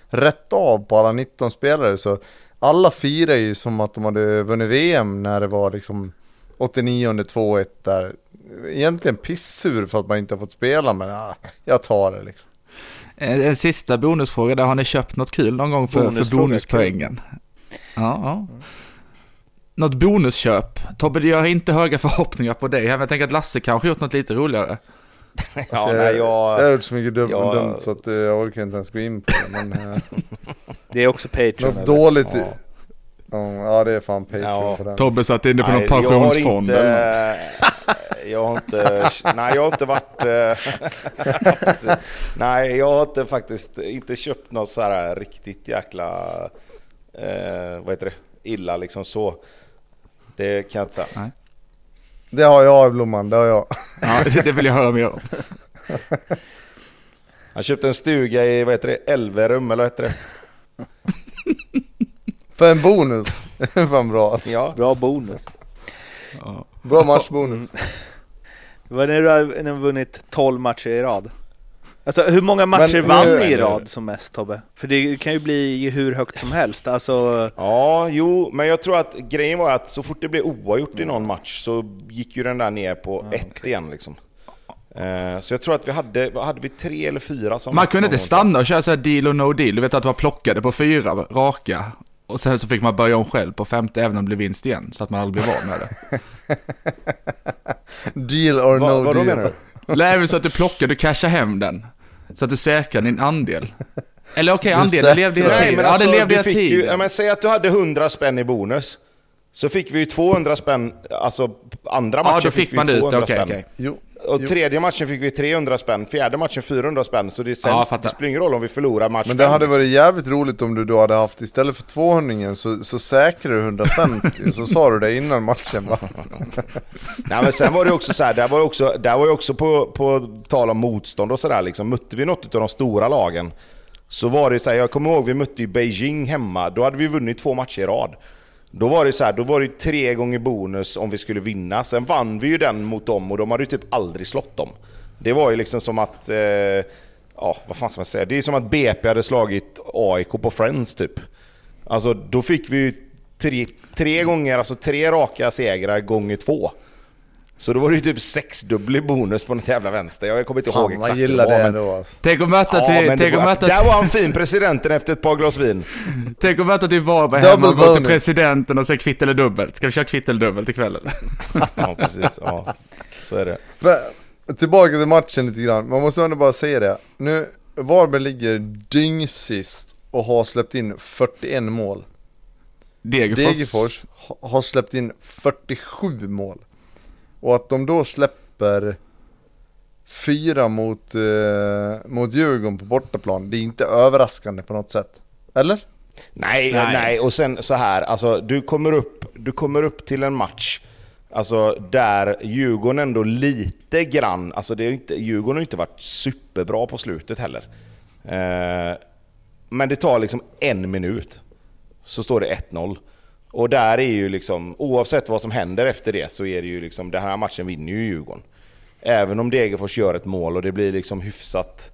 rätt av på alla 19 spelare så alla firar ju som att de hade vunnit VM när det var liksom 89 2-1 där. Egentligen pissur för att man inte har fått spela men ja, jag tar det liksom. En, en sista bonusfråga där, har ni köpt något kul någon gång för, för bonuspoängen? Ja, ja. Något bonusköp? Tobbe, jag har inte höga förhoppningar på dig, men jag tänker att Lasse kanske gjort något lite roligare. Ja, Alltså, nej, jag, jag, jag har gjort så mycket dum, jag- dumt så att eh, jag orkar inte ens gå in på det men eh, det är också Patreon. något eller? dåligt Ja. ja, det är fan Patreon Ja. på den. Tobbe satt inne på någon Nej, jag har pensionsfond inte- eller något. Jag har inte, nej jag har inte varit, eh, nej jag har inte faktiskt inte köpt något så här riktigt jäkla, eh, vad heter det, illa liksom så. Det kan jag inte säga. Det har jag Blomman, det har jag. Ja, det, det vill jag höra mer om. Han köpte en stuga i, vad heter det, Elverum eller vad heter det? För en bonus. Det fan bra alltså. Ja. Bra bonus. Ja. Bra matchbonus. Vad när du har när du har vunnit 12 matcher i rad? Alltså hur många matcher Men vann ni i rad som mest Tobbe? För det kan ju bli hur högt som helst. Alltså, Ja, jo, men jag tror att grejen var att så fort det blev oavgjort i någon match så gick ju den där ner på ett igen liksom. Eh, Så jag tror att vi hade, vad hade vi tre eller fyra som Man kunde inte stanna och köra så här deal or no deal. Du vet att man plockade på fyra raka. Och sen så fick man börja om själv på femte även om det blev vinst igen. Så att man aldrig blev av med det. Deal or Va, no vad deal. menar du? Nej, så att du plockar, du cashar hem den. Så att du säkrar din andel. Eller okej, Du andelen levde hela Nej, tiden. men Ja, alltså, den levde du hela fick ju, tiden. ja, men säg att du hade 100 spänn i bonus. Så fick vi ju 200 spänn, alltså andra matchen Ja, då fick vi man ut 200 det. Okej, spänn. okej. Jo. Och Jo. tredje matchen fick vi 300 spänn, fjärde matchen 400 spänn. Så det, sen, Ja, det spelar ingen roll om vi förlorar match Men det fem, hade liksom. varit jävligt roligt om du då hade haft istället för 200 så, så säkrar du 150 så sa du det innan matchen va? Nej men sen var det också så här, där var ju också, där var ju också på, på tal om motstånd och sådär liksom, mötte vi något av de stora lagen så var det så här, jag kommer ihåg vi mötte ju Beijing hemma, då hade vi vunnit två matcher i rad. Då var det så här, då var det tre gånger bonus om vi skulle vinna. Sen vann vi ju den mot dem och de hade ju typ aldrig slått dem. Det var ju liksom som att, eh, ja vad fan ska man säga? Det är som att BP hade slagit AIK på Friends typ. Alltså då fick vi ju tre, tre gånger, alltså tre raka segrar gånger två. Så då var det ju typ sexdubblig bonus på något jävla vänster. Jag kommer inte ihåg Fan exakt man gillar det då alltså. Tänk att möta Ja, till, det tänk att var, möta där var han fin, presidenten efter ett par glas vin. Tänk att möta till Varberg hemma och gå till presidenten och säga kvitt eller dubbelt. Ska vi köra kvitt eller dubbelt ikväll? Ja, precis. Ja, så är det. Men, tillbaka till matchen lite grann, man måste ändå bara säga det. Nu, Varberg ligger dyngsist och har släppt in 41 mål. Degerfors. Degerfors ha- har släppt in 47 mål. Och att de då släpper fyra mot, eh, mot Djurgården på bortaplan, det är inte överraskande på något sätt. Eller? Nej, Nej. nej, och sen så här, alltså du kommer upp, du kommer upp till en match Alltså där Djurgården ändå lite grann, alltså det är inte, Djurgården har inte varit superbra på slutet heller. Eh, men det tar liksom en minut, så står det 1-0. Och där är ju liksom, oavsett vad som händer efter det så är det ju liksom, den här matchen vinner ju Djurgården. även om Degerfors gör ett mål och det blir liksom hyfsat,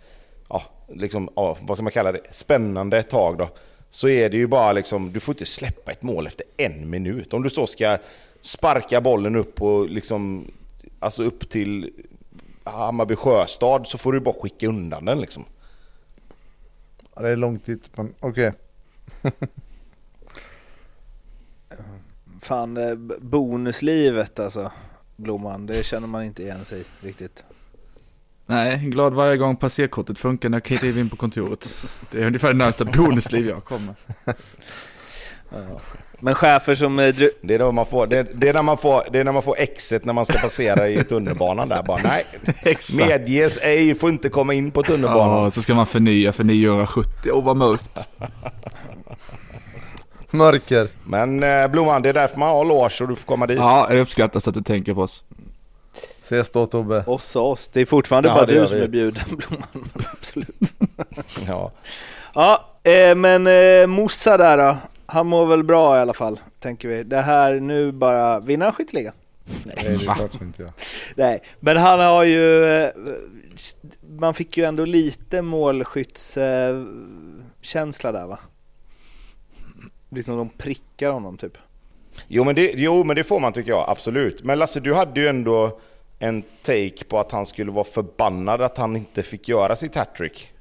ja, liksom, ja, vad ska man kalla det, spännande ett tag då. Så är det ju bara liksom, du får inte släppa ett mål efter en minut. Om du så ska sparka bollen upp och liksom, alltså upp till Hammarby Sjöstad så får du bara skicka undan den liksom. Ja, det är långt dit, men okej. Fan, eh, bonuslivet alltså. Blomman, det känner man inte igen sig riktigt. Nej, glad varje gång passerkortet funkar när jag kliver in på kontoret. Det är ungefär det närmsta bonusliv jag kommer. Ja. Men chefer som... eh, Det är, då man får, det, det, är när man får, det är när man får exet när man ska passera i tunnelbanan där. Bara, nej, Exakt. medges ej, får inte komma in på tunnelbanan. Ja, så ska man förnya för 970. Åh, vad mörkt. Mörker. Men eh, Blomman, det är därför man har loge och du får komma dit. Ja, det uppskattas att du tänker på oss. Ses då Tobbe. Oss och oss. Det är fortfarande Ja, bara du som är bjuden Blomman. Absolut. Ja. Ja, eh, men eh, Mossa där då. Han mår väl bra i alla fall, tänker vi. Det här nu bara... Vinner han skytteligan? Nej det är klart inte jag. Nej, men han har ju... eh, Man fick ju ändå lite målskyttskänsla där va? Liksom de prickar honom typ. Jo, men det, jo, men det får man tycker jag, absolut. Men Lasse, du hade ju ändå en take på att han skulle vara förbannad att han inte fick göra sitt hattrick.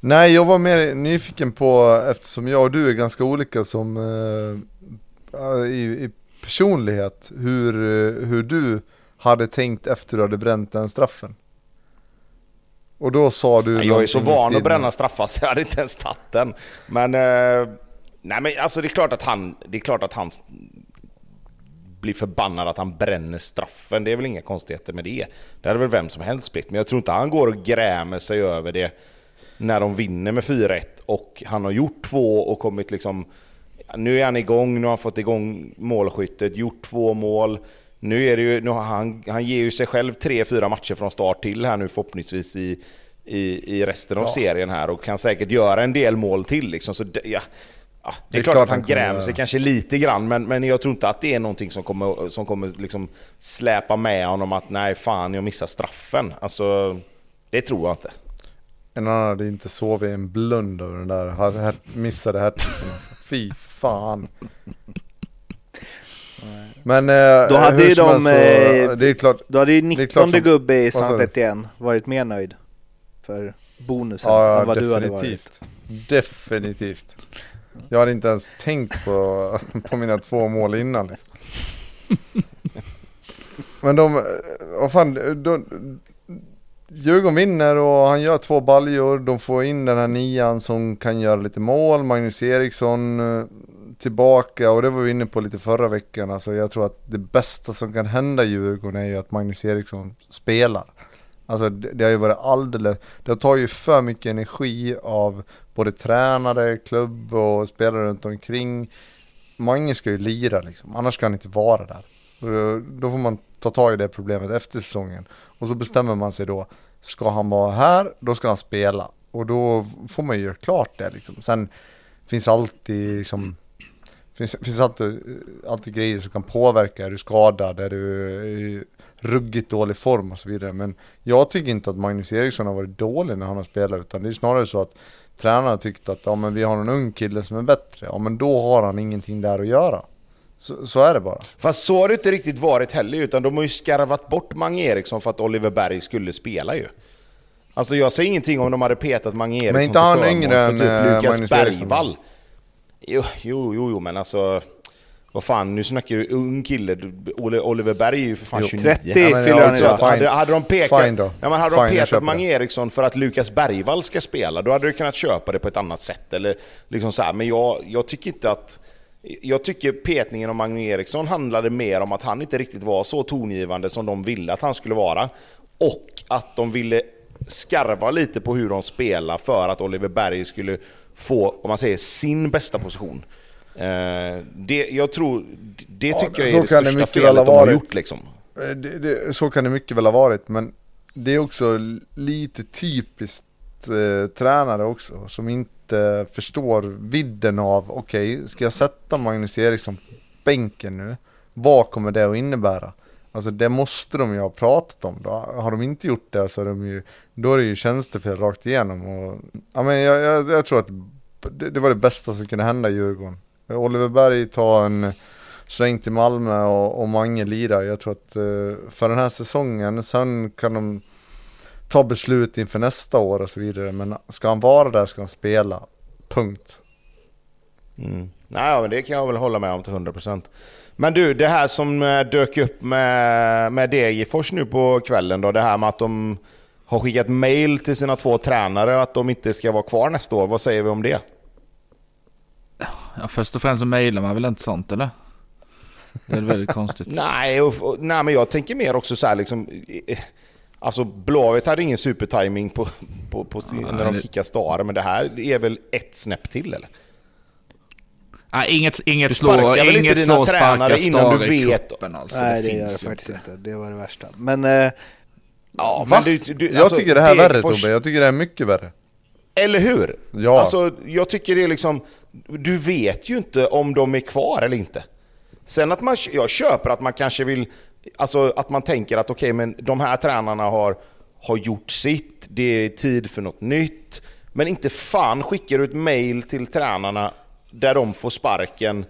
Nej, jag var mer nyfiken på, eftersom jag och du är ganska olika som eh, i, i personlighet, hur, hur du hade tänkt efter du hade bränt den straffen. Och då sa du Jag är så van att bränna straffar så jag hade inte ens tagit den. Men, eh, nej men alltså det är klart att han, det är klart att han blir förbannad att han bränner straffen. Det är väl inga konstigheter med det. Det hade väl vem som helst blivit. Men jag tror inte han går och grämer sig över det när de vinner med 4-1 och han har gjort två och kommit liksom... Nu är han igång, nu har han fått igång målskyttet, gjort två mål. Nu är det ju, nu han, han ger ju sig själv tre, fyra matcher från start till här nu förhoppningsvis i, i, i resten av serien här och kan säkert göra en del mål till liksom. Så det, ja, ja, det, är klart, att han kommer grämer sig kanske lite grann men, men jag tror inte att det är någonting som kommer, som kommer liksom släpa med honom att nej fan jag missar straffen. Alltså, det tror jag inte. En annan hade inte sovit en blund över den där här, här, missade hattricken alltså. Fy fan. Men eh, Då hade hur ju som de, helst så, eh, det är klart, Då hade ju är 19 klart som- gubbe i vad sa Sant du? Etienne varit mer nöjd för bonusen ja, än vad du hade varit. definitivt. Jag hade inte ens tänkt på, på mina två mål innan liksom. Men de, eh, vad fan, de, Djurgården vinner och han gör två baljor, de får in den här nian som kan göra lite mål, Magnus Eriksson eh, tillbaka och det var vi inne på lite förra veckan, alltså jag tror att det bästa som kan hända Djurgården är ju att Magnus Eriksson spelar. Alltså det, det har ju varit alldeles, det tar ju för mycket energi av både tränare, klubb och spelare runt omkring. Mange ska ju lira liksom, annars ska han inte vara där. Då, då får man ta tag i det problemet efter säsongen. Och så bestämmer man sig då, ska han vara här, då ska han spela. Och då får man ju göra klart det liksom. Sen finns alltid liksom, finns, finns alltid, alltid grejer som kan påverka, är du skadad, är du ruggigt dålig form och så vidare. Men jag tycker inte att Magnus Eriksson har varit dålig när han har spelat, utan det är snarare så att tränarna tyckt att ja, men vi har en ung kille som är bättre, ja men då har han ingenting där att göra. Så, så är det bara. Fast så har det inte riktigt varit heller, utan de har ju skarvat bort Mange Eriksson för att Oliver Berg skulle spela ju. Alltså jag säger ingenting om de hade petat Mange Eriksson inte till han yngre än, typ eh, Lukas Magnus? Bergvall. Jo, jo, jo, men alltså... Vad fan, nu snackar du ung kille. Oliver Berg är ju för fan Jo, 29. 30 Ja, men fyller han idag. hade, hade de pekat, Fine då. Ja, men hade Fine, de köper Mange. Eriksson för att Lukas Bergvall ska spela, då hade du kunnat köpa det på ett annat sätt. Eller liksom så här. Men jag, jag tycker inte att... Jag tycker petningen av Mange Eriksson handlade mer om att han inte riktigt var så tongivande som de ville att han skulle vara. Och att de ville skarva lite på hur de spelar för att Oliver Berg skulle få, om man säger, sin bästa position. Eh, det, jag tror, det Ja, tycker jag så är det kan det största mycket felet väl ha de har varit. gjort. Liksom. Eh, Det, det, så kan det mycket väl ha varit, men det är också lite typiskt eh, tränare också, som inte förstår vidden av, okej, ska jag sätta Magnus Eriksson på bänken nu? Vad kommer det att innebära? Alltså det måste de ju ha pratat om. Då har de inte gjort det så är de ju, då är det ju tjänstefel rakt igenom. Och, ja, men jag, jag, jag tror att det, det, var det bästa som kunde hända i Djurgården. Eh, Oliver Berg tar en sväng till Malmö och, och Mange lirar. Jag tror att eh, för den här säsongen, sen kan de ta beslut inför nästa år och så vidare. Men ska han vara där ska han spela. Punkt. Mm. Nej, men det kan jag väl hålla med om till 100%. Men du, det här som eh, dök upp med, med Degerfors nu på kvällen då, det här med att de har skickat mail till sina två tränare att de inte ska vara kvar nästa år. Vad säger vi om det? Ja, först och främst så mailar man väl inte sånt eller? Det är väldigt konstigt. nej, och, och, nej, men jag tänker mer också så här liksom... Eh, alltså Blåvitt hade ingen supertiming på, på, på sin, ja, när de det... kickade Stare, men det här är väl ett snäpp till eller? Nej, inget, inget slå, inget slå sparka innan du vet. Kuppen, alltså. Nej, det, det gör det faktiskt inte. Det var det värsta. Men... Eh, ja, men du, du, jag alltså, tycker det här är värre för... Tobbe, jag tycker det är mycket värre. Eller hur? Ja. Alltså, jag tycker det är liksom... Du vet ju inte om de är kvar eller inte. Sen att man... Jag köper att man kanske vill... Alltså att man tänker att okej, okay, men de här tränarna har, har gjort sitt. Det är tid för något nytt. Men inte fan skickar du ett mail till tränarna där de får sparken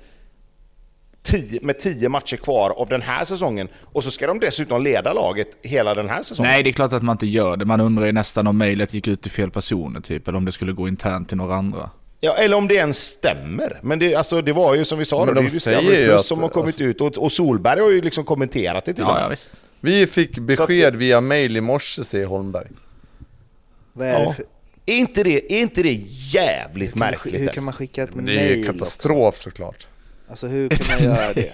tio, med tio matcher kvar av den här säsongen. Och så ska de dessutom leda laget hela den här säsongen. Nej, det är klart att man inte gör det. Man undrar ju nästan om mejlet gick ut till fel personer typ, eller om det skulle gå internt till några andra. Ja, eller om det ens stämmer. Men det, alltså, det var ju som vi sa, då, det är ju Plus som har kommit alltså... ut. Och, och, Solberg har ju liksom kommenterat det till ja, ja, visst. Vi fick besked att, via mail i morse, säger Holmberg. Vad är ja. det för... Är inte det, är inte det jävligt hur märkligt? Man, hur kan man skicka ett mail Det är katastrof också? såklart. Alltså hur kan man göra det?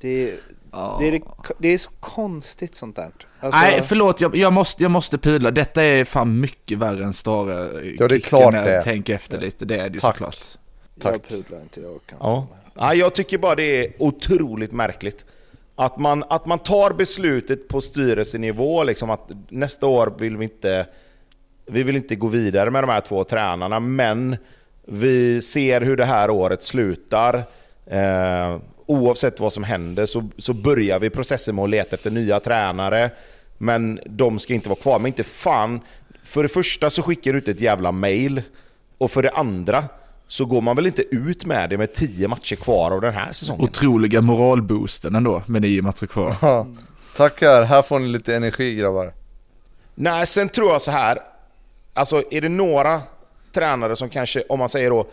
Det är, oh. det, är, det är så konstigt sånt där. Alltså... Nej, förlåt, jag, jag, måste, jag måste pudla. Detta är fan mycket värre än Stare. Ja, det är klart när jag tänker efter lite. Det är det ju såklart. Tack. Jag pudlar inte, jag kan ja. ja. Jag tycker bara det är otroligt märkligt. Att man, att man tar beslutet på styrelsenivå, liksom att nästa år vill vi inte vi vill inte gå vidare med de här två tränarna, men vi ser hur det här året slutar. Eh, oavsett vad som händer så, så börjar vi processen med att leta efter nya tränare. Men de ska inte vara kvar. Men inte fan. För det första så skickar du ut ett jävla mail. Och för det andra så går man väl inte ut med det med tio matcher kvar av den här säsongen. Otroliga moralboosten ändå med nio matcher kvar. Ja, tackar, här får ni lite energi grabbar. Nej, sen tror jag så här. Alltså är det några tränare som kanske, om man säger då,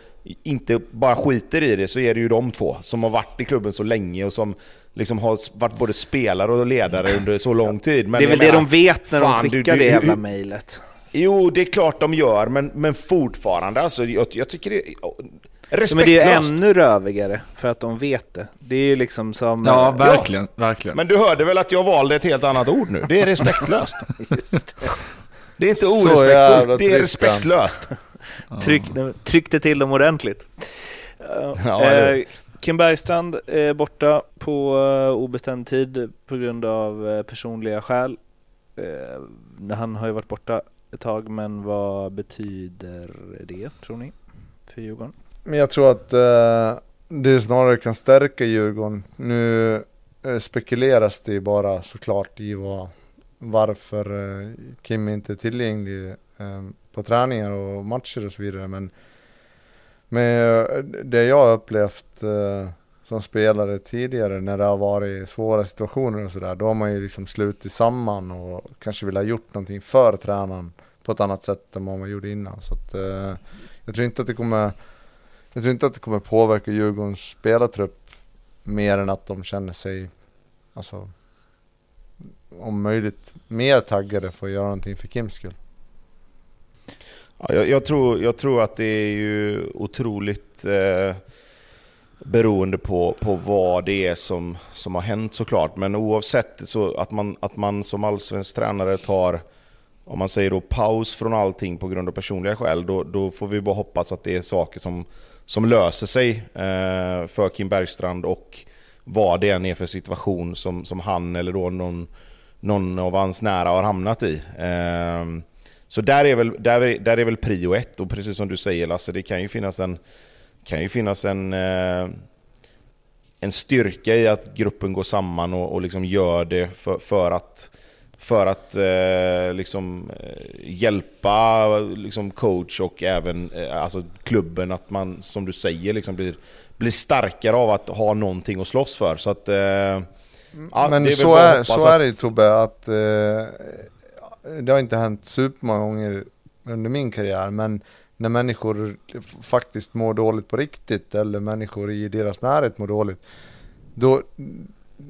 inte bara skiter i det så är det ju de två som har varit i klubben så länge och som liksom har varit både spelare och ledare under så lång tid. Men det är väl det menar, de vet när fan, de skickar du, du, det jävla mejlet? Jo, det är klart de gör, men, men fortfarande alltså, jag, jag tycker det... Respektlöst. Men det är ännu rövigare för att de vet det. Det är ju liksom som... Ja, verkligen, ja. verkligen. Men du hörde väl att jag valde ett helt annat ord nu? Det är respektlöst. Just det. Det är inte orespektfullt, det är respektlöst. Tryck, tryckte till dem ordentligt. Ja, eh, Kim Bergstrand är borta på uh, obestämd tid på grund av uh, personliga skäl. Uh, han har ju varit borta ett tag, men vad betyder det tror ni för Djurgården? Men jag tror att uh, det snarare kan stärka Djurgården. Nu spekuleras det bara såklart i vad varför eh, Kim inte är tillgänglig eh, på träningar och matcher och så vidare. Men med det jag har upplevt eh, som spelare tidigare när det har varit svåra situationer och sådär, då har man ju liksom slutit samman och kanske vill ha gjort någonting för tränaren på ett annat sätt än vad man gjorde innan. Så att, eh, jag tror inte att det kommer jag tror inte att det kommer påverka Djurgårdens spelartrupp mer än att de känner sig alltså, om möjligt mer taggade för att göra någonting för Kims skull. Ja, jag, jag, tror, jag tror att det är ju otroligt eh, beroende på, på vad det är som, som har hänt såklart. Men oavsett så att man, att man som allsvensk tränare tar om man säger då paus från allting på grund av personliga skäl, då, då får vi bara hoppas att det är saker som, som löser sig eh, för Kim Bergstrand och vad det än är för situation som, som han eller då någon någon av hans nära har hamnat i. Eh, så där är, väl, där, är, där är väl prio ett och precis som du säger Lasse, det kan ju finnas en, kan ju finnas en, eh, en styrka i att gruppen går samman och, och liksom gör det för, för att för att eh, liksom, eh, hjälpa liksom, coach och även eh, alltså, klubben att man, som du säger, liksom, blir, blir starkare av att ha någonting att slåss för. Så att, eh, ja, Men så, är, så är det ju Tobbe, att det har inte hänt supermånga gånger under min karriär, men när människor faktiskt mår dåligt på riktigt, eller människor i deras närhet mår dåligt, då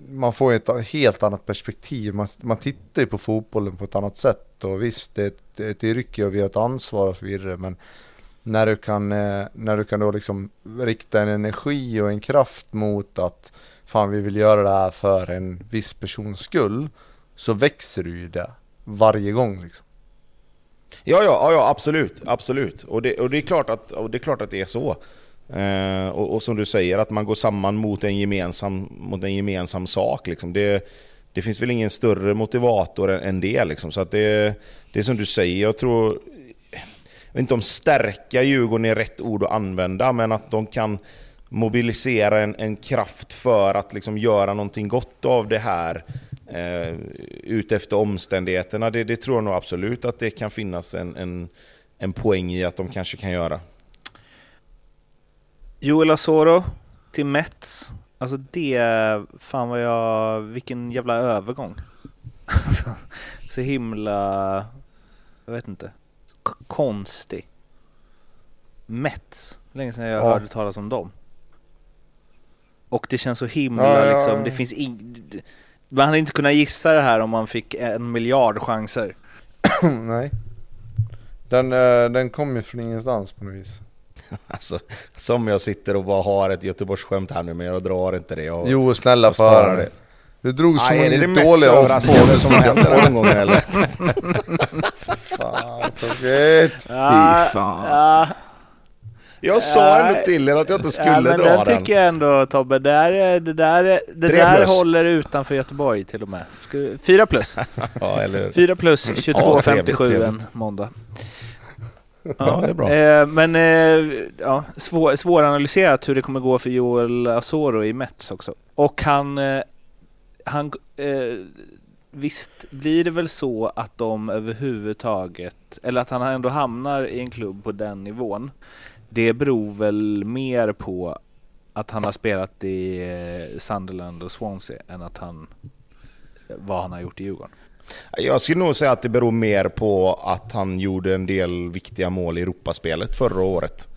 man får ju ett helt annat perspektiv. Man, man tittar ju på fotbollen på ett annat sätt och visst, det är ett, ett yrke och vi har ett ansvar och så vidare, men när du kan, eh, när du kan då liksom rikta en energi och en kraft mot att fan vi vill göra det här för en viss persons skull, så växer du ju det varje gång liksom. Ja, ja, ja, absolut, absolut. Och det, och det, är, klart att, och det är klart att det är så. Eh, och, och, som du säger, att man går samman mot en gemensam, mot en gemensam sak. Liksom. Det, det finns väl ingen större motivator än, än det. Liksom. Så att det, det är som du säger, jag tror... Jag vet inte om stärka Djurgården är rätt ord att använda, men att de kan mobilisera en, en kraft för att liksom göra någonting gott av det här eh, utefter omständigheterna. Det, det, tror jag nog absolut att det kan finnas en, en, en poäng i att de kanske kan göra. Joel Asoro till Mets. Alltså det, fan vad jag, vilken jävla övergång. så himla, jag vet inte, konstig. Mets, länge sedan jag ja. hörde talas om dem. Och det känns så himla ja, ja, liksom, det finns ing... Man hade inte kunnat gissa det här om man fick en miljard chanser. Nej. Den, eh, den kom ju från ingenstans på något vis. Alltså, som jag sitter och bara har ett Göteborgsskämt här nu, men jag drar inte det. Jag, jo, snälla för det. Du drog så många dåliga avspår som har hänt den här gången eller? fan, Fy fan. Jag sa ändå till er att jag inte skulle ja, men dra den. den tycker jag ändå Tobbe, det där, det där, det där håller utanför Göteborg till och med. Fyra plus. ja, eller... Fyra plus 22.57 ja, en måndag. Ja, det är bra. Eh, men eh, ja, svår, svåranalyserat hur det kommer gå för Joel Asoro i Mets också. Och han, eh, han visst blir det väl så att de överhuvudtaget, eller att han ändå hamnar i en klubb på den nivån. Det beror väl mer på att han har spelat i eh, Sunderland och Swansea än att han, vad han har gjort i Djurgården. Jag skulle nog säga att det beror mer på att han gjorde en del viktiga mål i Europaspelet förra året.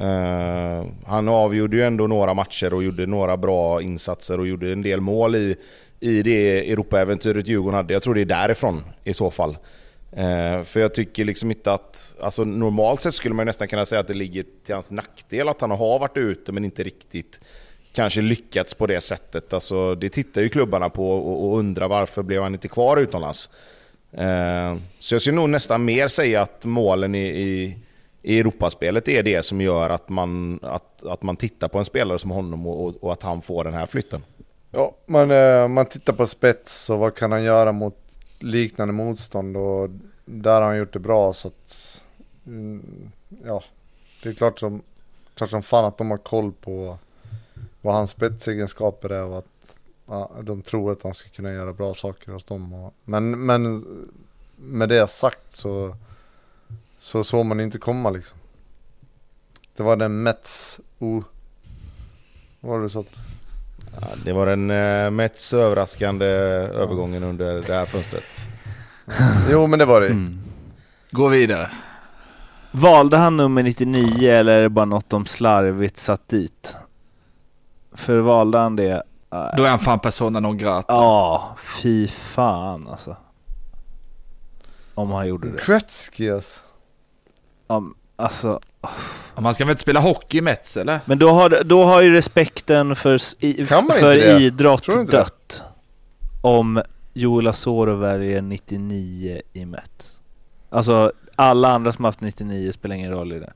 Uh, han avgjorde ju ändå några matcher och gjorde några bra insatser och gjorde en del mål i, i det Europaäventyret Djurgården hade. Jag tror det är därifrån i så fall. Eh, för jag tycker liksom inte att... Alltså normalt sett skulle man nästan kunna säga att det ligger till hans nackdel att han har varit ute men inte riktigt kanske lyckats på det sättet. Alltså, det tittar ju klubbarna på och, och undrar varför blev han inte kvar utomlands. Eh, så jag skulle nog nästan mer säga att målen i, i, i Europaspelet är det som gör att man, att, att man tittar på en spelare som honom och, och att han får den här flytten. Ja, man, eh, man tittar på spets och vad kan han göra mot liknande motstånd och där har han gjort det bra så att mm, ja, det är klart som, klart som fan att de har koll på vad hans spetsegenskaper är och att ja, de tror att han ska kunna göra bra saker hos dem. Och, men, men med det sagt så så såg man inte komma liksom. Det var den Mets o... Vad var det du sa? Ja, det var den uh, Mets överraskande ja. övergången under det här fönstret. jo men det var det mm. Gå vidare. Valde han nummer 99 eller är det bara något de slarvigt satt dit? För valde han det... Då är han fan persona non grata. Ja, fy fan alltså. Om han gjorde det. Gretzky alltså. Um, alltså... Man ska väl inte spela hockey i Mets eller? Men då har, då har ju respekten för, i, för idrott dött. Om Joel Asoro väljer 99 i Mets. Alltså alla andra som haft 99 spelar ingen roll i det.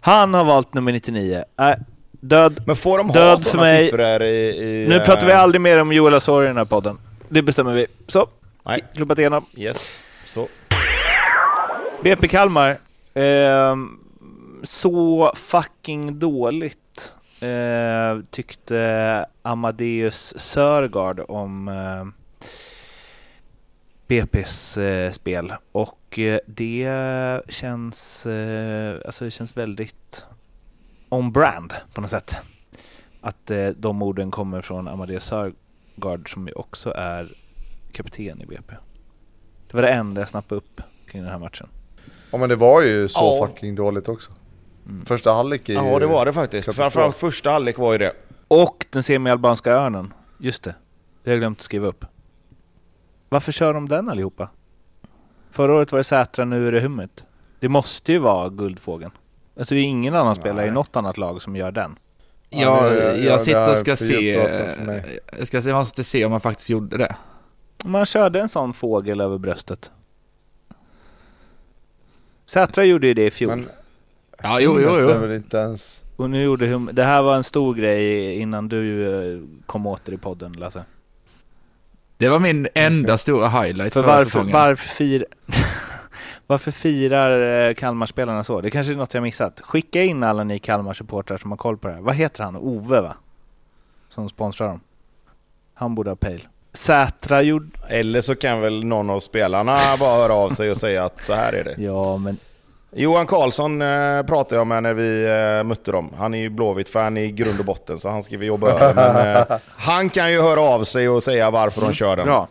Han har valt nummer 99. Äh, Död, Men får de död för mig. i, i, Nu pratar vi eh, aldrig mer om Joel Asori i den här podden. Det bestämmer vi. Så, Nej. klubbat igenom. Yes, så. BP Kalmar. Eh, så fucking dåligt eh, tyckte Amadeus Sörgard om eh, BP's eh, spel och eh, det känns, eh, alltså det känns väldigt on-brand på något sätt. Att eh, de orden kommer från Amadeus Sörgard som ju också är kapten i BP. Det var det enda jag snappade upp kring den här matchen. Ja men det var ju så Ja. fucking dåligt också. Mm. Första halvlek är ju... Ja det var det faktiskt. katastrof. Framförallt första halvlek var ju det. Och den semialbanska örnen. Just det. Det har jag glömt att skriva upp. Varför kör de den allihopa? Förra året var det Sätra, nu är det Hummet. Det måste ju vara Guldfågeln. Alltså det är ingen annan spelare i Nej. något annat lag som gör den. Ja, Jag, det- ja, jag det sitter och ska se, jag ska se, jag måste se om man faktiskt gjorde det. Man körde en sån fågel över bröstet. Sätra gjorde ju det i fjol. Men Ja, jo, jo, Det är jo. väl inte ens... Och nu gjorde hum- Det här var en stor grej innan du eh, kom åter i podden Lasse. Det var min enda stora highlight För förra varför, säsongen. varför, fir... varför firar eh, Kalmarspelarna så? Det kanske är något jag missat. Skicka in alla ni Kalmar-supportrar som har koll på det här. Vad heter han? Ove va? Som sponsrar dem. Han borde ha pejl. Sätra gjorde... Eller så kan väl någon av spelarna bara höra av sig och säga att så här är det. Ja men... Johan Karlsson eh, pratade jag med när vi eh, mötte dem. Han är ju Blåvitt-fan i grund och botten så han ska vi jobba över. Men, eh, han kan ju höra av sig och säga varför de kör den. Bra.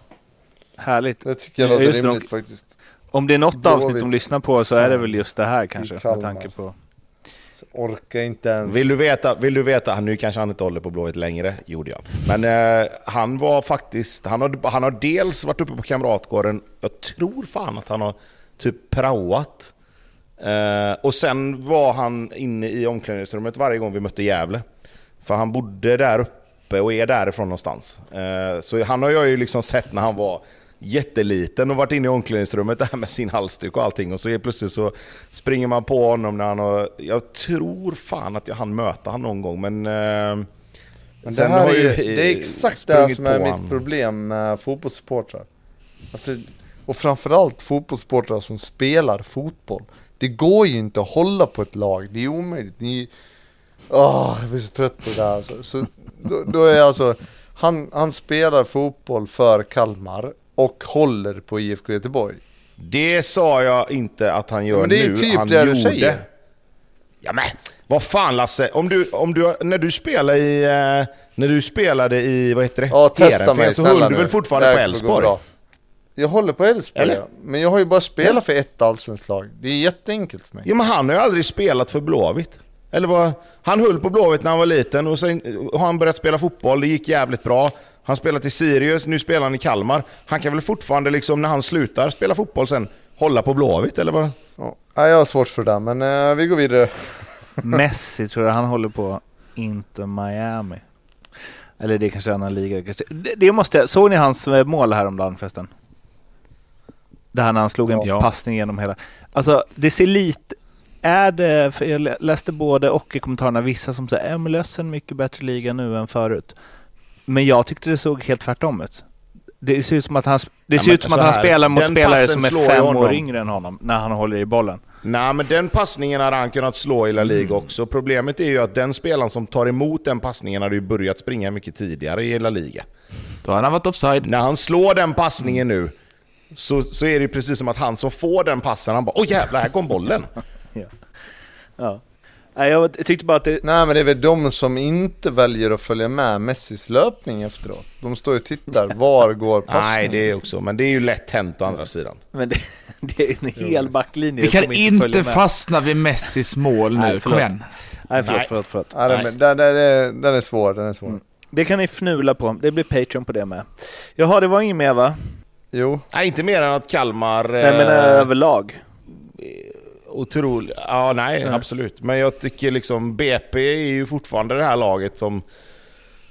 Härligt. Det tycker jag Ja, låter rimligt faktiskt. Om det är något Blåvitt. avsnitt de lyssnar på så är det väl just det här kanske. Med tanke på... Så orkar inte ens... Vill du veta, vill du veta, nu kanske han inte håller på Blåvitt längre, gjorde jag. Men eh, han var faktiskt, han har, han har dels varit uppe på Kamratgården, jag tror fan att han har typ praoat. Eh, och sen var han inne i omklädningsrummet varje gång vi mötte Gävle. För han bodde där uppe och är därifrån någonstans. Eh, så han har jag ju liksom sett när han var jätteliten och varit inne i omklädningsrummet där med sin halsduk och allting och så helt plötsligt så springer man på honom när han har... Jag tror fan att jag hann möta honom någon gång men... Eh, Men det här är, ju, det är exakt det här som är mitt han. problem med fotbollssupportrar. Alltså, och framförallt fotbollssupportrar som spelar fotboll. Det går ju inte att hålla på ett lag, det är omöjligt. Ni, åh, jag blir så trött på det där alltså. Så, då, då är alltså, han, han spelar fotboll för Kalmar och håller på IFK Göteborg. Det sa jag inte att han gör Men det är nu. typ han det du gjorde. säger. Ja men, vad fan Lasse. Om du, om du, när du spelade i... eh, När du spelade i, vad heter det? Ja, testa Heerenveen, mig så höll du nu. väl fortfarande på Elfsborg? Jag håller på Elfsborg, Eller? ja. men jag har ju bara spelat för ett allsvenskt lag. Det är jätteenkelt för mig. Ja men han har ju aldrig spelat för Blåvitt. Eller vad? Han höll på Blåvitt när han var liten och sen har han börjat spela fotboll, det gick jävligt bra. Han spelade i Sirius, nu spelar han i Kalmar. Han kan väl fortfarande liksom när han slutar spela fotboll sen hålla på Blåvitt eller vad? Ja, nej, jag har svårt för det där, men eh, vi går vidare. Messi tror jag han håller på Inter Miami. Eller det är kanske är en annan liga. Det måste jag, såg ni hans eh, mål häromdagen förresten? Det här när han slog en Ja. passning genom hela... Alltså det ser lite... Är det, för jag lä- läste både och i kommentarerna, vissa som säger MLS är en mycket bättre liga nu än förut. Men jag tyckte det såg helt tvärtom ut. Det ser ut som att han, det Ja, ser men ut som att han här, spelar mot spelare som är fem år yngre än honom när han håller i bollen. Nej men den passningen hade han kunnat slå i La Liga Mm. också. Problemet är ju att den spelaren som tar emot den passningen hade ju börjat springa mycket tidigare i La Liga. Då hade han varit offside. När han slår den passningen nu så, så är det ju precis som att han som får den passen, han bara åh jävlar här kom bollen. Ja. Nej, jag tyckte bara att det... Nej men det är väl de som inte väljer att följa med Messis löpning efteråt. De står ju och tittar, var går passningen? Nej det är också, men det är ju lätt hänt å andra sidan. Men det, det är en hel backlinje Vi kan som inte följer med. fastna vid Messis mål nu. Nej, Kom förlåt. igen. Nej, förlåt, Nej. förlåt, förlåt. Nej, den, den, den, är, den är svår, den är svår. Mm. Det kan ni fnula på. Det blir Patreon på det med. Jaha, det var inget mer va? Jo, Nej inte mer än att Kalmar... Nej, men eh, överlag. Otroligt. Ja, nej, Nej. absolut. Men jag tycker liksom BP är ju fortfarande det här laget som...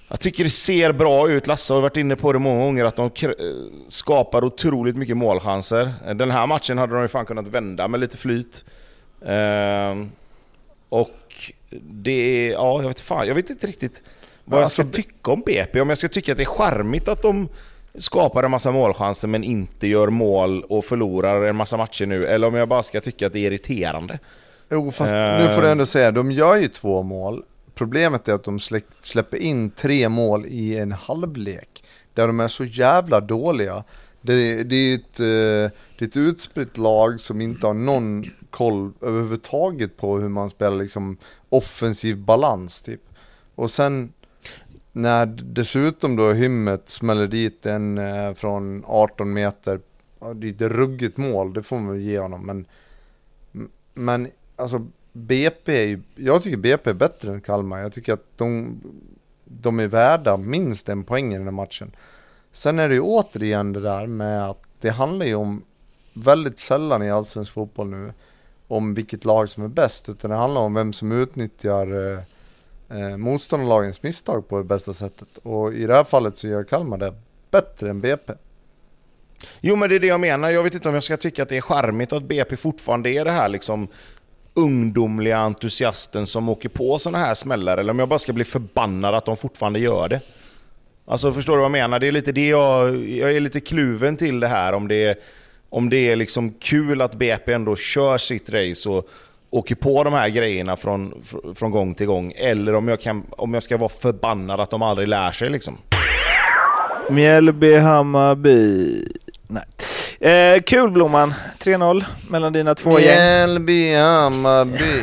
Jag tycker det ser bra ut. Lasse har varit inne på det många gånger att de skapar otroligt mycket målchanser. Den här matchen hade de ju fan kunnat vända med lite flyt. Ehm, och det är... Ja, jag vet fan. Jag vet inte riktigt vad jag ska Alltså, tycka om BP. Om jag ska tycka att det är charmigt att de skapar en massa målchanser men inte gör mål och förlorar en massa matcher nu. Eller om jag bara ska tycka att det är irriterande. jo fast uh... nu får du ändå säga, de gör ju två mål problemet är att de släpper in tre mål i en halvlek. Där de är så jävla dåliga. Det, det, är ett, eh, det är ett utspritt lag som inte har någon koll överhuvudtaget på hur man spelar liksom offensiv balans typ. Och sen när dessutom då hymmet smäller dit en eh, från 18 meter, det är ett ruggigt mål, det får man väl ge honom. Men, men alltså BP, är ju- jag tycker BP är bättre än Kalmar. Jag tycker att de, de är värda minst en poäng i den här matchen. Sen är det ju återigen det där med att det handlar ju om väldigt sällan i allsvensk fotboll nu om vilket lag som är bäst, utan det handlar om vem som utnyttjar eh, eh, motståndarlagens misstag på det bästa sättet. Och i det här fallet så gör Kalmar det bättre än BP. Jo men det är det jag menar. Jag vet inte om jag ska tycka att det är charmigt att BP fortfarande är det här liksom ungdomliga entusiasten som åker på sådana här smällar eller om jag bara ska bli förbannad att de fortfarande gör det. Alltså förstår du vad jag menar? Det är lite det jag, jag är lite kluven till det här om det är, om det är liksom kul att BP ändå kör sitt race och åker på de här grejerna från, fr- från gång till gång eller om jag, kan, om jag ska vara förbannad att de aldrig lär sig liksom. Mjällby, Hammarby. Nej. Eh, kul Blomman. 3-0 mellan dina två gäng. Mjällby, Hammarby.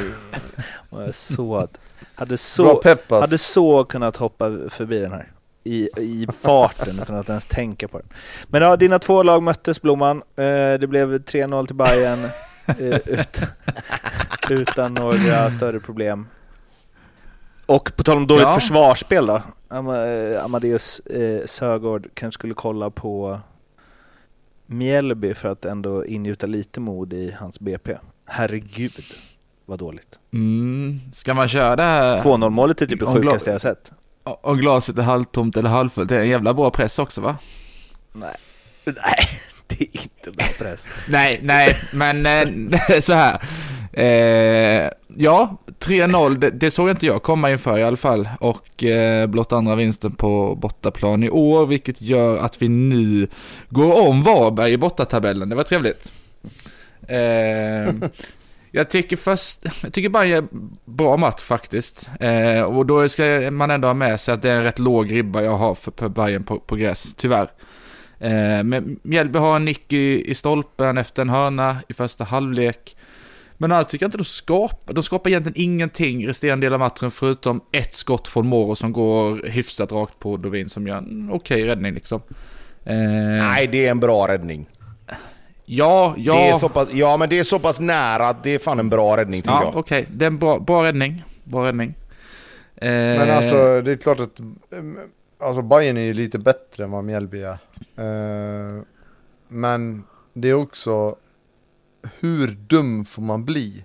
Jag Så, hade så, hade så kunnat hoppa förbi den här. I, i farten utan att ens tänka på den. Men ja, dina två lag möttes Blomman. Eh, det blev 3-0 till Bayern eh, ut, utan några större problem. Och på tal om dåligt Ja. försvarsspel då. Eh, Amadeus eh, Sögaard kanske skulle kolla på Mjällby för att ändå ingjuta lite mod i hans BP. Herregud vad dåligt. Mm. Ska man köra det här? 2-0 målet är typ det sjukaste jag har sett. Och glaset är halvtomt eller halvfullt. Det är en jävla bra press också va? Nej, nej inte. Nej, nej, men eh, så här. Eh, ja, 3-0, det, det såg inte jag komma inför i alla fall. Och eh, blott andra vinsten på bortaplan i år, vilket gör att vi nu går om Varberg i bortatabellen. Det var trevligt. Eh, jag tycker först, jag tycker bara en bra match faktiskt. Eh, och då ska man ändå ha med sig att det är en rätt låg ribba jag har för, för Bayern på, på gräs, tyvärr. Eh, men Mjällby har en nick i, i stolpen efter en hörna i första halvlek. Men jag tycker inte de skapar, de skapar egentligen ingenting resterande del av matchen förutom ett skott från Moro som går hyfsat rakt på Dovin som gör en okej räddning liksom. Eh, Nej, det är en bra räddning. Ja, ja. Det är så pass, ja, men det är så pass nära att det är fan en bra räddning tycker Ja, jag. okej. Det är en bra, bra räddning. Bra räddning. Eh, Men alltså det är klart att Alltså Bayern är ju lite bättre än vad Mjällby är. Uh, men det är också hur dum får man bli?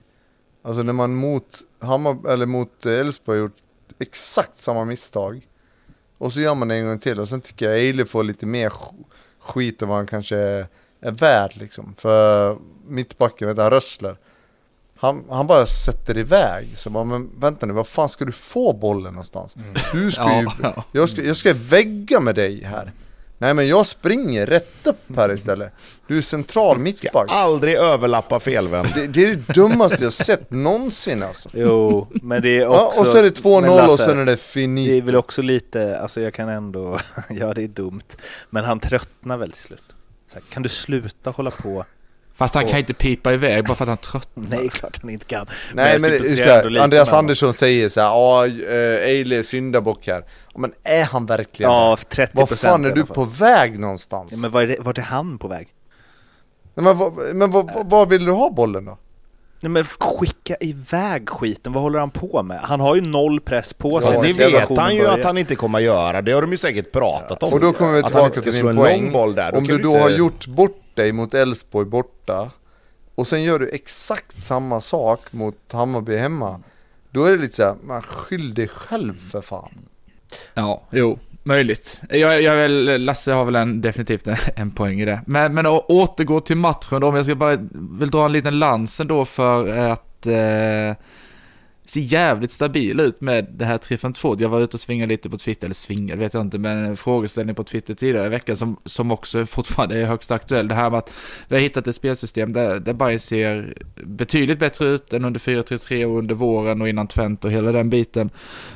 Alltså när man mot Hammar, eller mot Elfsborg har gjort exakt samma misstag. Och så gör man det en gång till och sen tycker jag Eile får lite mer skit än vad han kanske är värd liksom. För mittbacken, vet du, han Rössler. Han, han bara sätter iväg. Så bara, men vänta nu, var fan ska du få bollen någonstans? Du ska ju, ja, ja. jag ska, jag ska vägga med dig här. Nej men jag springer rätt upp här istället. Du är central mittback. Aldrig överlappa felvänd. Det, det är det dummaste jag sett någonsin alltså. Jo, men det är Ja, också... och så är det men 2-0 och sen är det Det är finito. väl också lite, alltså jag kan ändå, ja det är dumt, men han tröttnar väl till slut. Så här, kan du sluta hålla på? Fast han och- kan inte pipa iväg bara för att han tröttnar. Nej, klart han inte kan. Nej men det är sympatiserar så här, ändå lite Andreas. Andersson säger så här, ja eh, Eile är syndabock här. Ja, Men är han verkligen Ja, det? 30 Var procent fan är du på väg någonstans? Ja, men var är, det, vart är han på väg? Nej, men men var, var, var vill du ha bollen då? Nej men skicka iväg skiten, vad håller han på med? Han har ju noll press på sig Ja, det vet han ju börjar. att han inte kommer att göra. Det har de ju säkert pratat om. Och då kommer vi tillbaka till en poäng. lång boll där. Om kan du då inte- har gjort bort dig mot Elfsborg borta och sen gör du exakt samma sak mot Hammarby hemma. Då är det lite såhär, man skyll dig själv för fan. Ja, jo, möjligt. Jag, jag väl, Lasse har väl en, definitivt en, en poäng i det. Men, men att återgå till matchen då, om jag ska bara vill dra en liten lans då för att eh, ser jävligt stabil ut med det här 352. Jag var ute och svingade lite på Twitter, eller svingade vet jag inte, men en frågeställning på Twitter tidigare i veckan som, som också fortfarande är högst aktuell. Det här med att vi har hittat ett spelsystem där, där Bayern ser betydligt bättre ut än under 4-3-3 och under våren och innan Twente och hela den biten.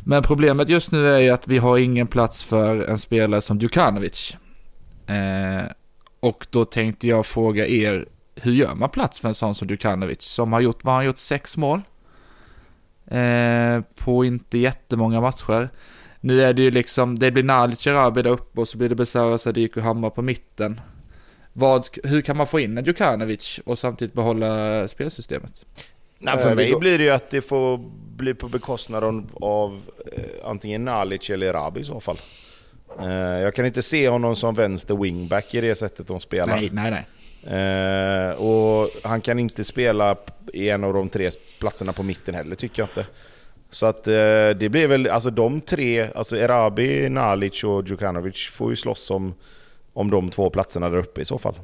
Men problemet just nu är ju att vi har ingen plats för en spelare som Djukanovic. Eh, och då tänkte jag fråga er, hur gör man plats för en sån som Djukanovic som har gjort, vad har han gjort, sex mål? Eh, på inte jättemånga matcher. Nu är det ju liksom, det blir Nalic Arabi där uppe och så blir det Besara Sadiq och Hammar på mitten. Vad, hur kan man få in en Djukanovic och samtidigt behålla spelsystemet? Nej, för Eh, mig blir det ju att det får bli på bekostnad av, av eh, antingen Nalic eller Rabi i så fall. Eh, jag kan inte se honom som vänster wingback i det sättet de spelar. Nej, nej, nej. Eh, och han kan inte spela i en av de tre platserna på mitten heller tycker jag inte. Så att eh, det blir väl, alltså de tre, alltså Erabi, Nalic och Djukanovic får ju slåss om, om de två platserna där uppe i så fall.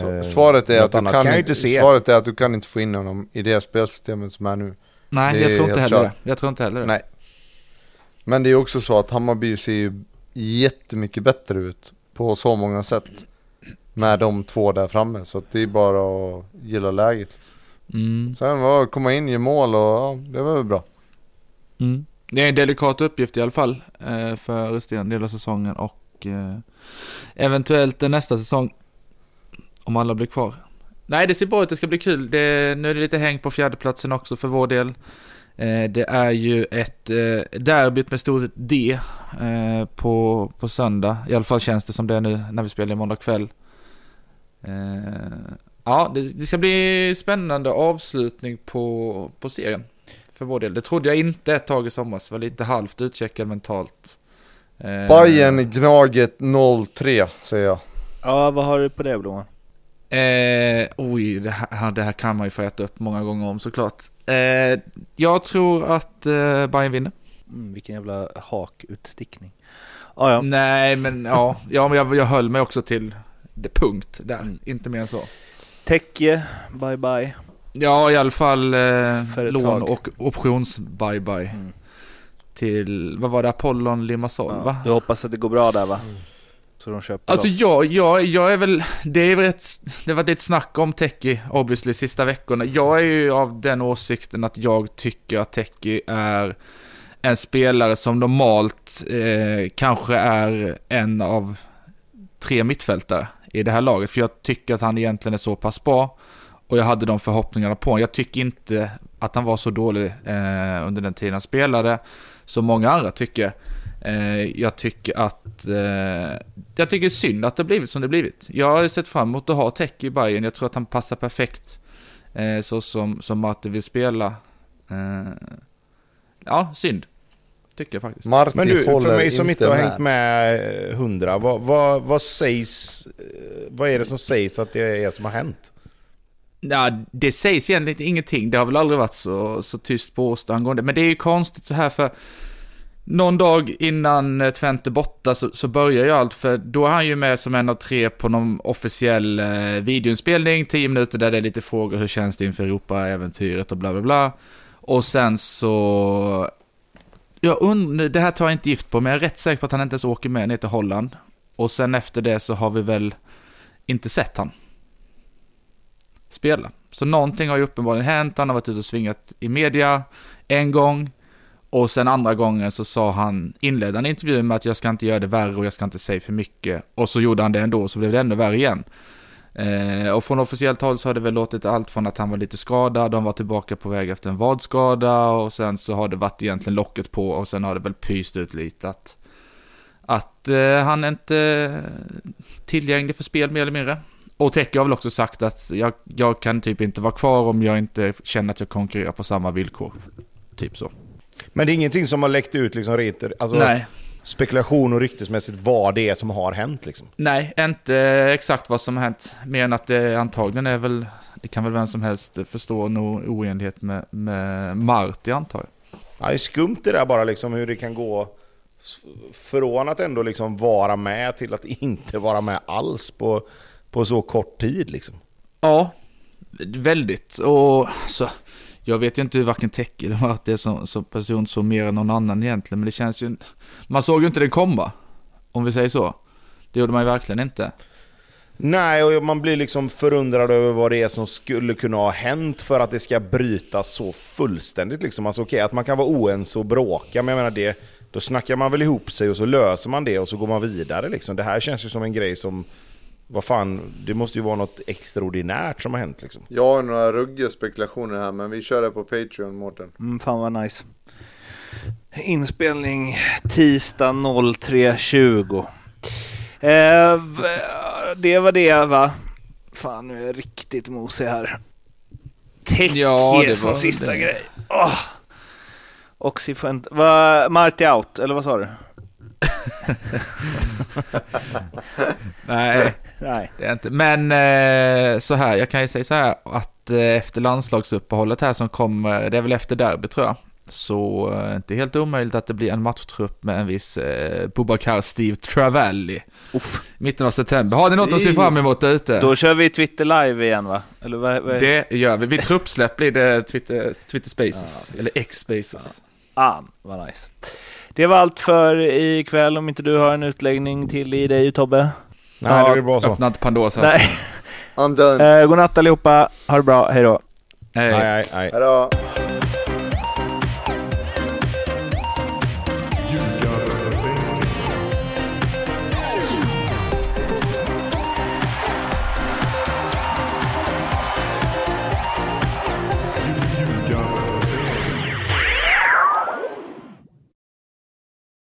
Så, Eh, svaret, är att du kan kan inte, inte se. svaret är att du kan inte få in honom i det spelsystemet som är nu. Nej, Det jag tror inte heller klart. det. Jag tror inte heller det. Nej. Men det är också så att Hammarby ser ju jättemycket bättre ut på så många sätt. Med de två där framme, så att det är bara att gilla läget. Mm. Sen var komma in, ge mål och ja, det var väl bra. Mm. Det är en delikat uppgift i alla fall eh, för resterande del av säsongen och eh, eventuellt en nästa säsong om alla blir kvar. Nej, det ser bra ut. Det ska bli kul. Det, nu är det lite häng på fjärdeplatsen också för vår del. Eh, det är ju ett eh, derbyt med stort D eh, på, på söndag. I alla fall känns det som det är nu när vi spelar i måndag kväll. Eh, ja, det, det ska bli spännande avslutning på, på serien för vår del. Det trodde jag inte ett tag i somras. Var lite halvt utcheckad mentalt. Eh, Bayern Gnaget 0-3 säger jag. Ja, vad har du på det Blomman? Eh, oj, det här, det här kan man ju få äta upp många gånger om såklart. Eh, jag tror att eh, Bayern vinner. Mm, vilken jävla hakutstickning. Ah, ja. Nej, men ja, ja men jag, jag höll mig också till det punkt där. Mm. Inte mer än så. Tekke, bye bye. Ja, i alla fall eh, lån och options bye bye Mm. till, vad var det, Apollon Limassol va? Ja, du hoppas att det går bra där va? Så de köper Alltså loss. jag, jag, jag är väl, det är väl ett, det var ett snack om Teki obviously sista veckorna. Jag är ju av den åsikten att jag tycker att Teki är en spelare som normalt eh, kanske är en av tre mittfältare i det här laget. För jag tycker att han egentligen är så pass bra. Och jag hade de förhoppningarna på honom. Jag tycker inte att han var så dålig eh, under den tiden han spelade. Som många andra tycker. Eh, jag tycker att... Eh, jag tycker det är synd att det har blivit som det blivit. Jag har sett fram emot att ha Tech i Bayern. Jag tror att han passar perfekt. Eh, så som, som Martin vill spela. Eh, ja, synd. Tycker jag faktiskt. Marti Men du, för mig som inte har hängt med eh, hundra, vad, vad, vad sägs, eh, vad är det som sägs att det är som har hänt? Ja, det sägs egentligen ingenting. Det har väl aldrig varit så, så tyst på Åsta angående. Men det är ju konstigt så här för någon dag innan eh, Twente borta så, så börjar ju allt för då är han ju med som en av tre på någon officiell eh, videoinspelning, tio minuter där det är lite frågor, hur känns det inför Europa-äventyret och bla bla bla. Och sen så, jag undrar, det här tar jag inte gift på, men jag är rätt säker på att han inte ens åker med ner till Holland. Och sen efter det så har vi väl inte sett han spela. Så någonting har ju uppenbarligen hänt, han har varit ute och svingat i media en gång. Och sen andra gången så sa han, inledde han intervjun med att jag ska inte göra det värre och jag ska inte säga för mycket. Och så gjorde han det ändå, så blev det ännu värre igen. Eh, och från officiellt håll så har det väl låtit allt från att han var lite skadad, de var tillbaka på väg efter en vadskada och sen så har det varit egentligen locket på och sen har det väl pyst ut lite att, att eh, han är inte tillgänglig för spel mer eller mindre. Och Tecke har väl också sagt att jag, jag kan typ inte vara kvar om jag inte känner att jag konkurrerar på samma villkor. Typ så. Men det är ingenting som har läckt ut liksom rent, alltså Nej, spekulation och ryktesmässigt vad det är som har hänt liksom. nej, inte exakt vad som har hänt. Mer än att det antagligen är väl, det kan väl vem som helst förstå, nog oenighet med, med Marti antar jag. Ja, det är skumt det där bara liksom hur det kan gå från att ändå liksom vara med till att inte vara med alls på, på så kort tid liksom. Ja, väldigt. Och så, Jag vet ju inte hur varken Tech eller Marti är som, som person så mer än någon annan egentligen, men det känns ju... Man såg ju inte det komma, om vi säger så. Det gjorde man ju verkligen inte. Nej, och man blir liksom förundrad över vad det är som skulle kunna ha hänt för att det ska brytas så fullständigt. Liksom. Alltså okay, att man kan vara oense och bråka, men jag menar det, då snackar man väl ihop sig och så löser man det och så går man vidare. Liksom. Det här känns ju som en grej som, vad fan, det måste ju vara något extraordinärt som har hänt. Liksom. Jag har några ruggiga spekulationer här, men vi kör det på Patreon, Mårten. Mm, fan vad nice. Inspelning tisdag 03.20. Eh, det var det va? Fan nu är jag riktigt mosig här. Täcke Ja, som sista det. grej. Oh. Oxyfuent... Va, Marty out, eller vad sa du? Nej, Nej. det är inte. Men eh, så här, jag kan ju säga så här att eh, efter landslagsuppehållet här som kommer, det är väl efter derby tror jag. Så eh, inte helt omöjligt att det blir en matchtrupp med en viss eh, Bubakar Steve Travalli. Uff. Mitten av september. Har ni något att se fram emot där ute? Då kör vi Twitter live igen va? Eller vad, vad? Det gör vi. Vid truppsläpp blir det Twitter, Twitter Spaces. eller X Spaces. Ah, vad nice. Det var allt för ikväll om inte du har en utläggning till i dig Tobbe. Nej, det är väl bra så. Öppna inte Pandoras Nej. I'm done. Eh, godnatt allihopa, ha det bra, hej då. Hej. Nej, nej. Hejdå.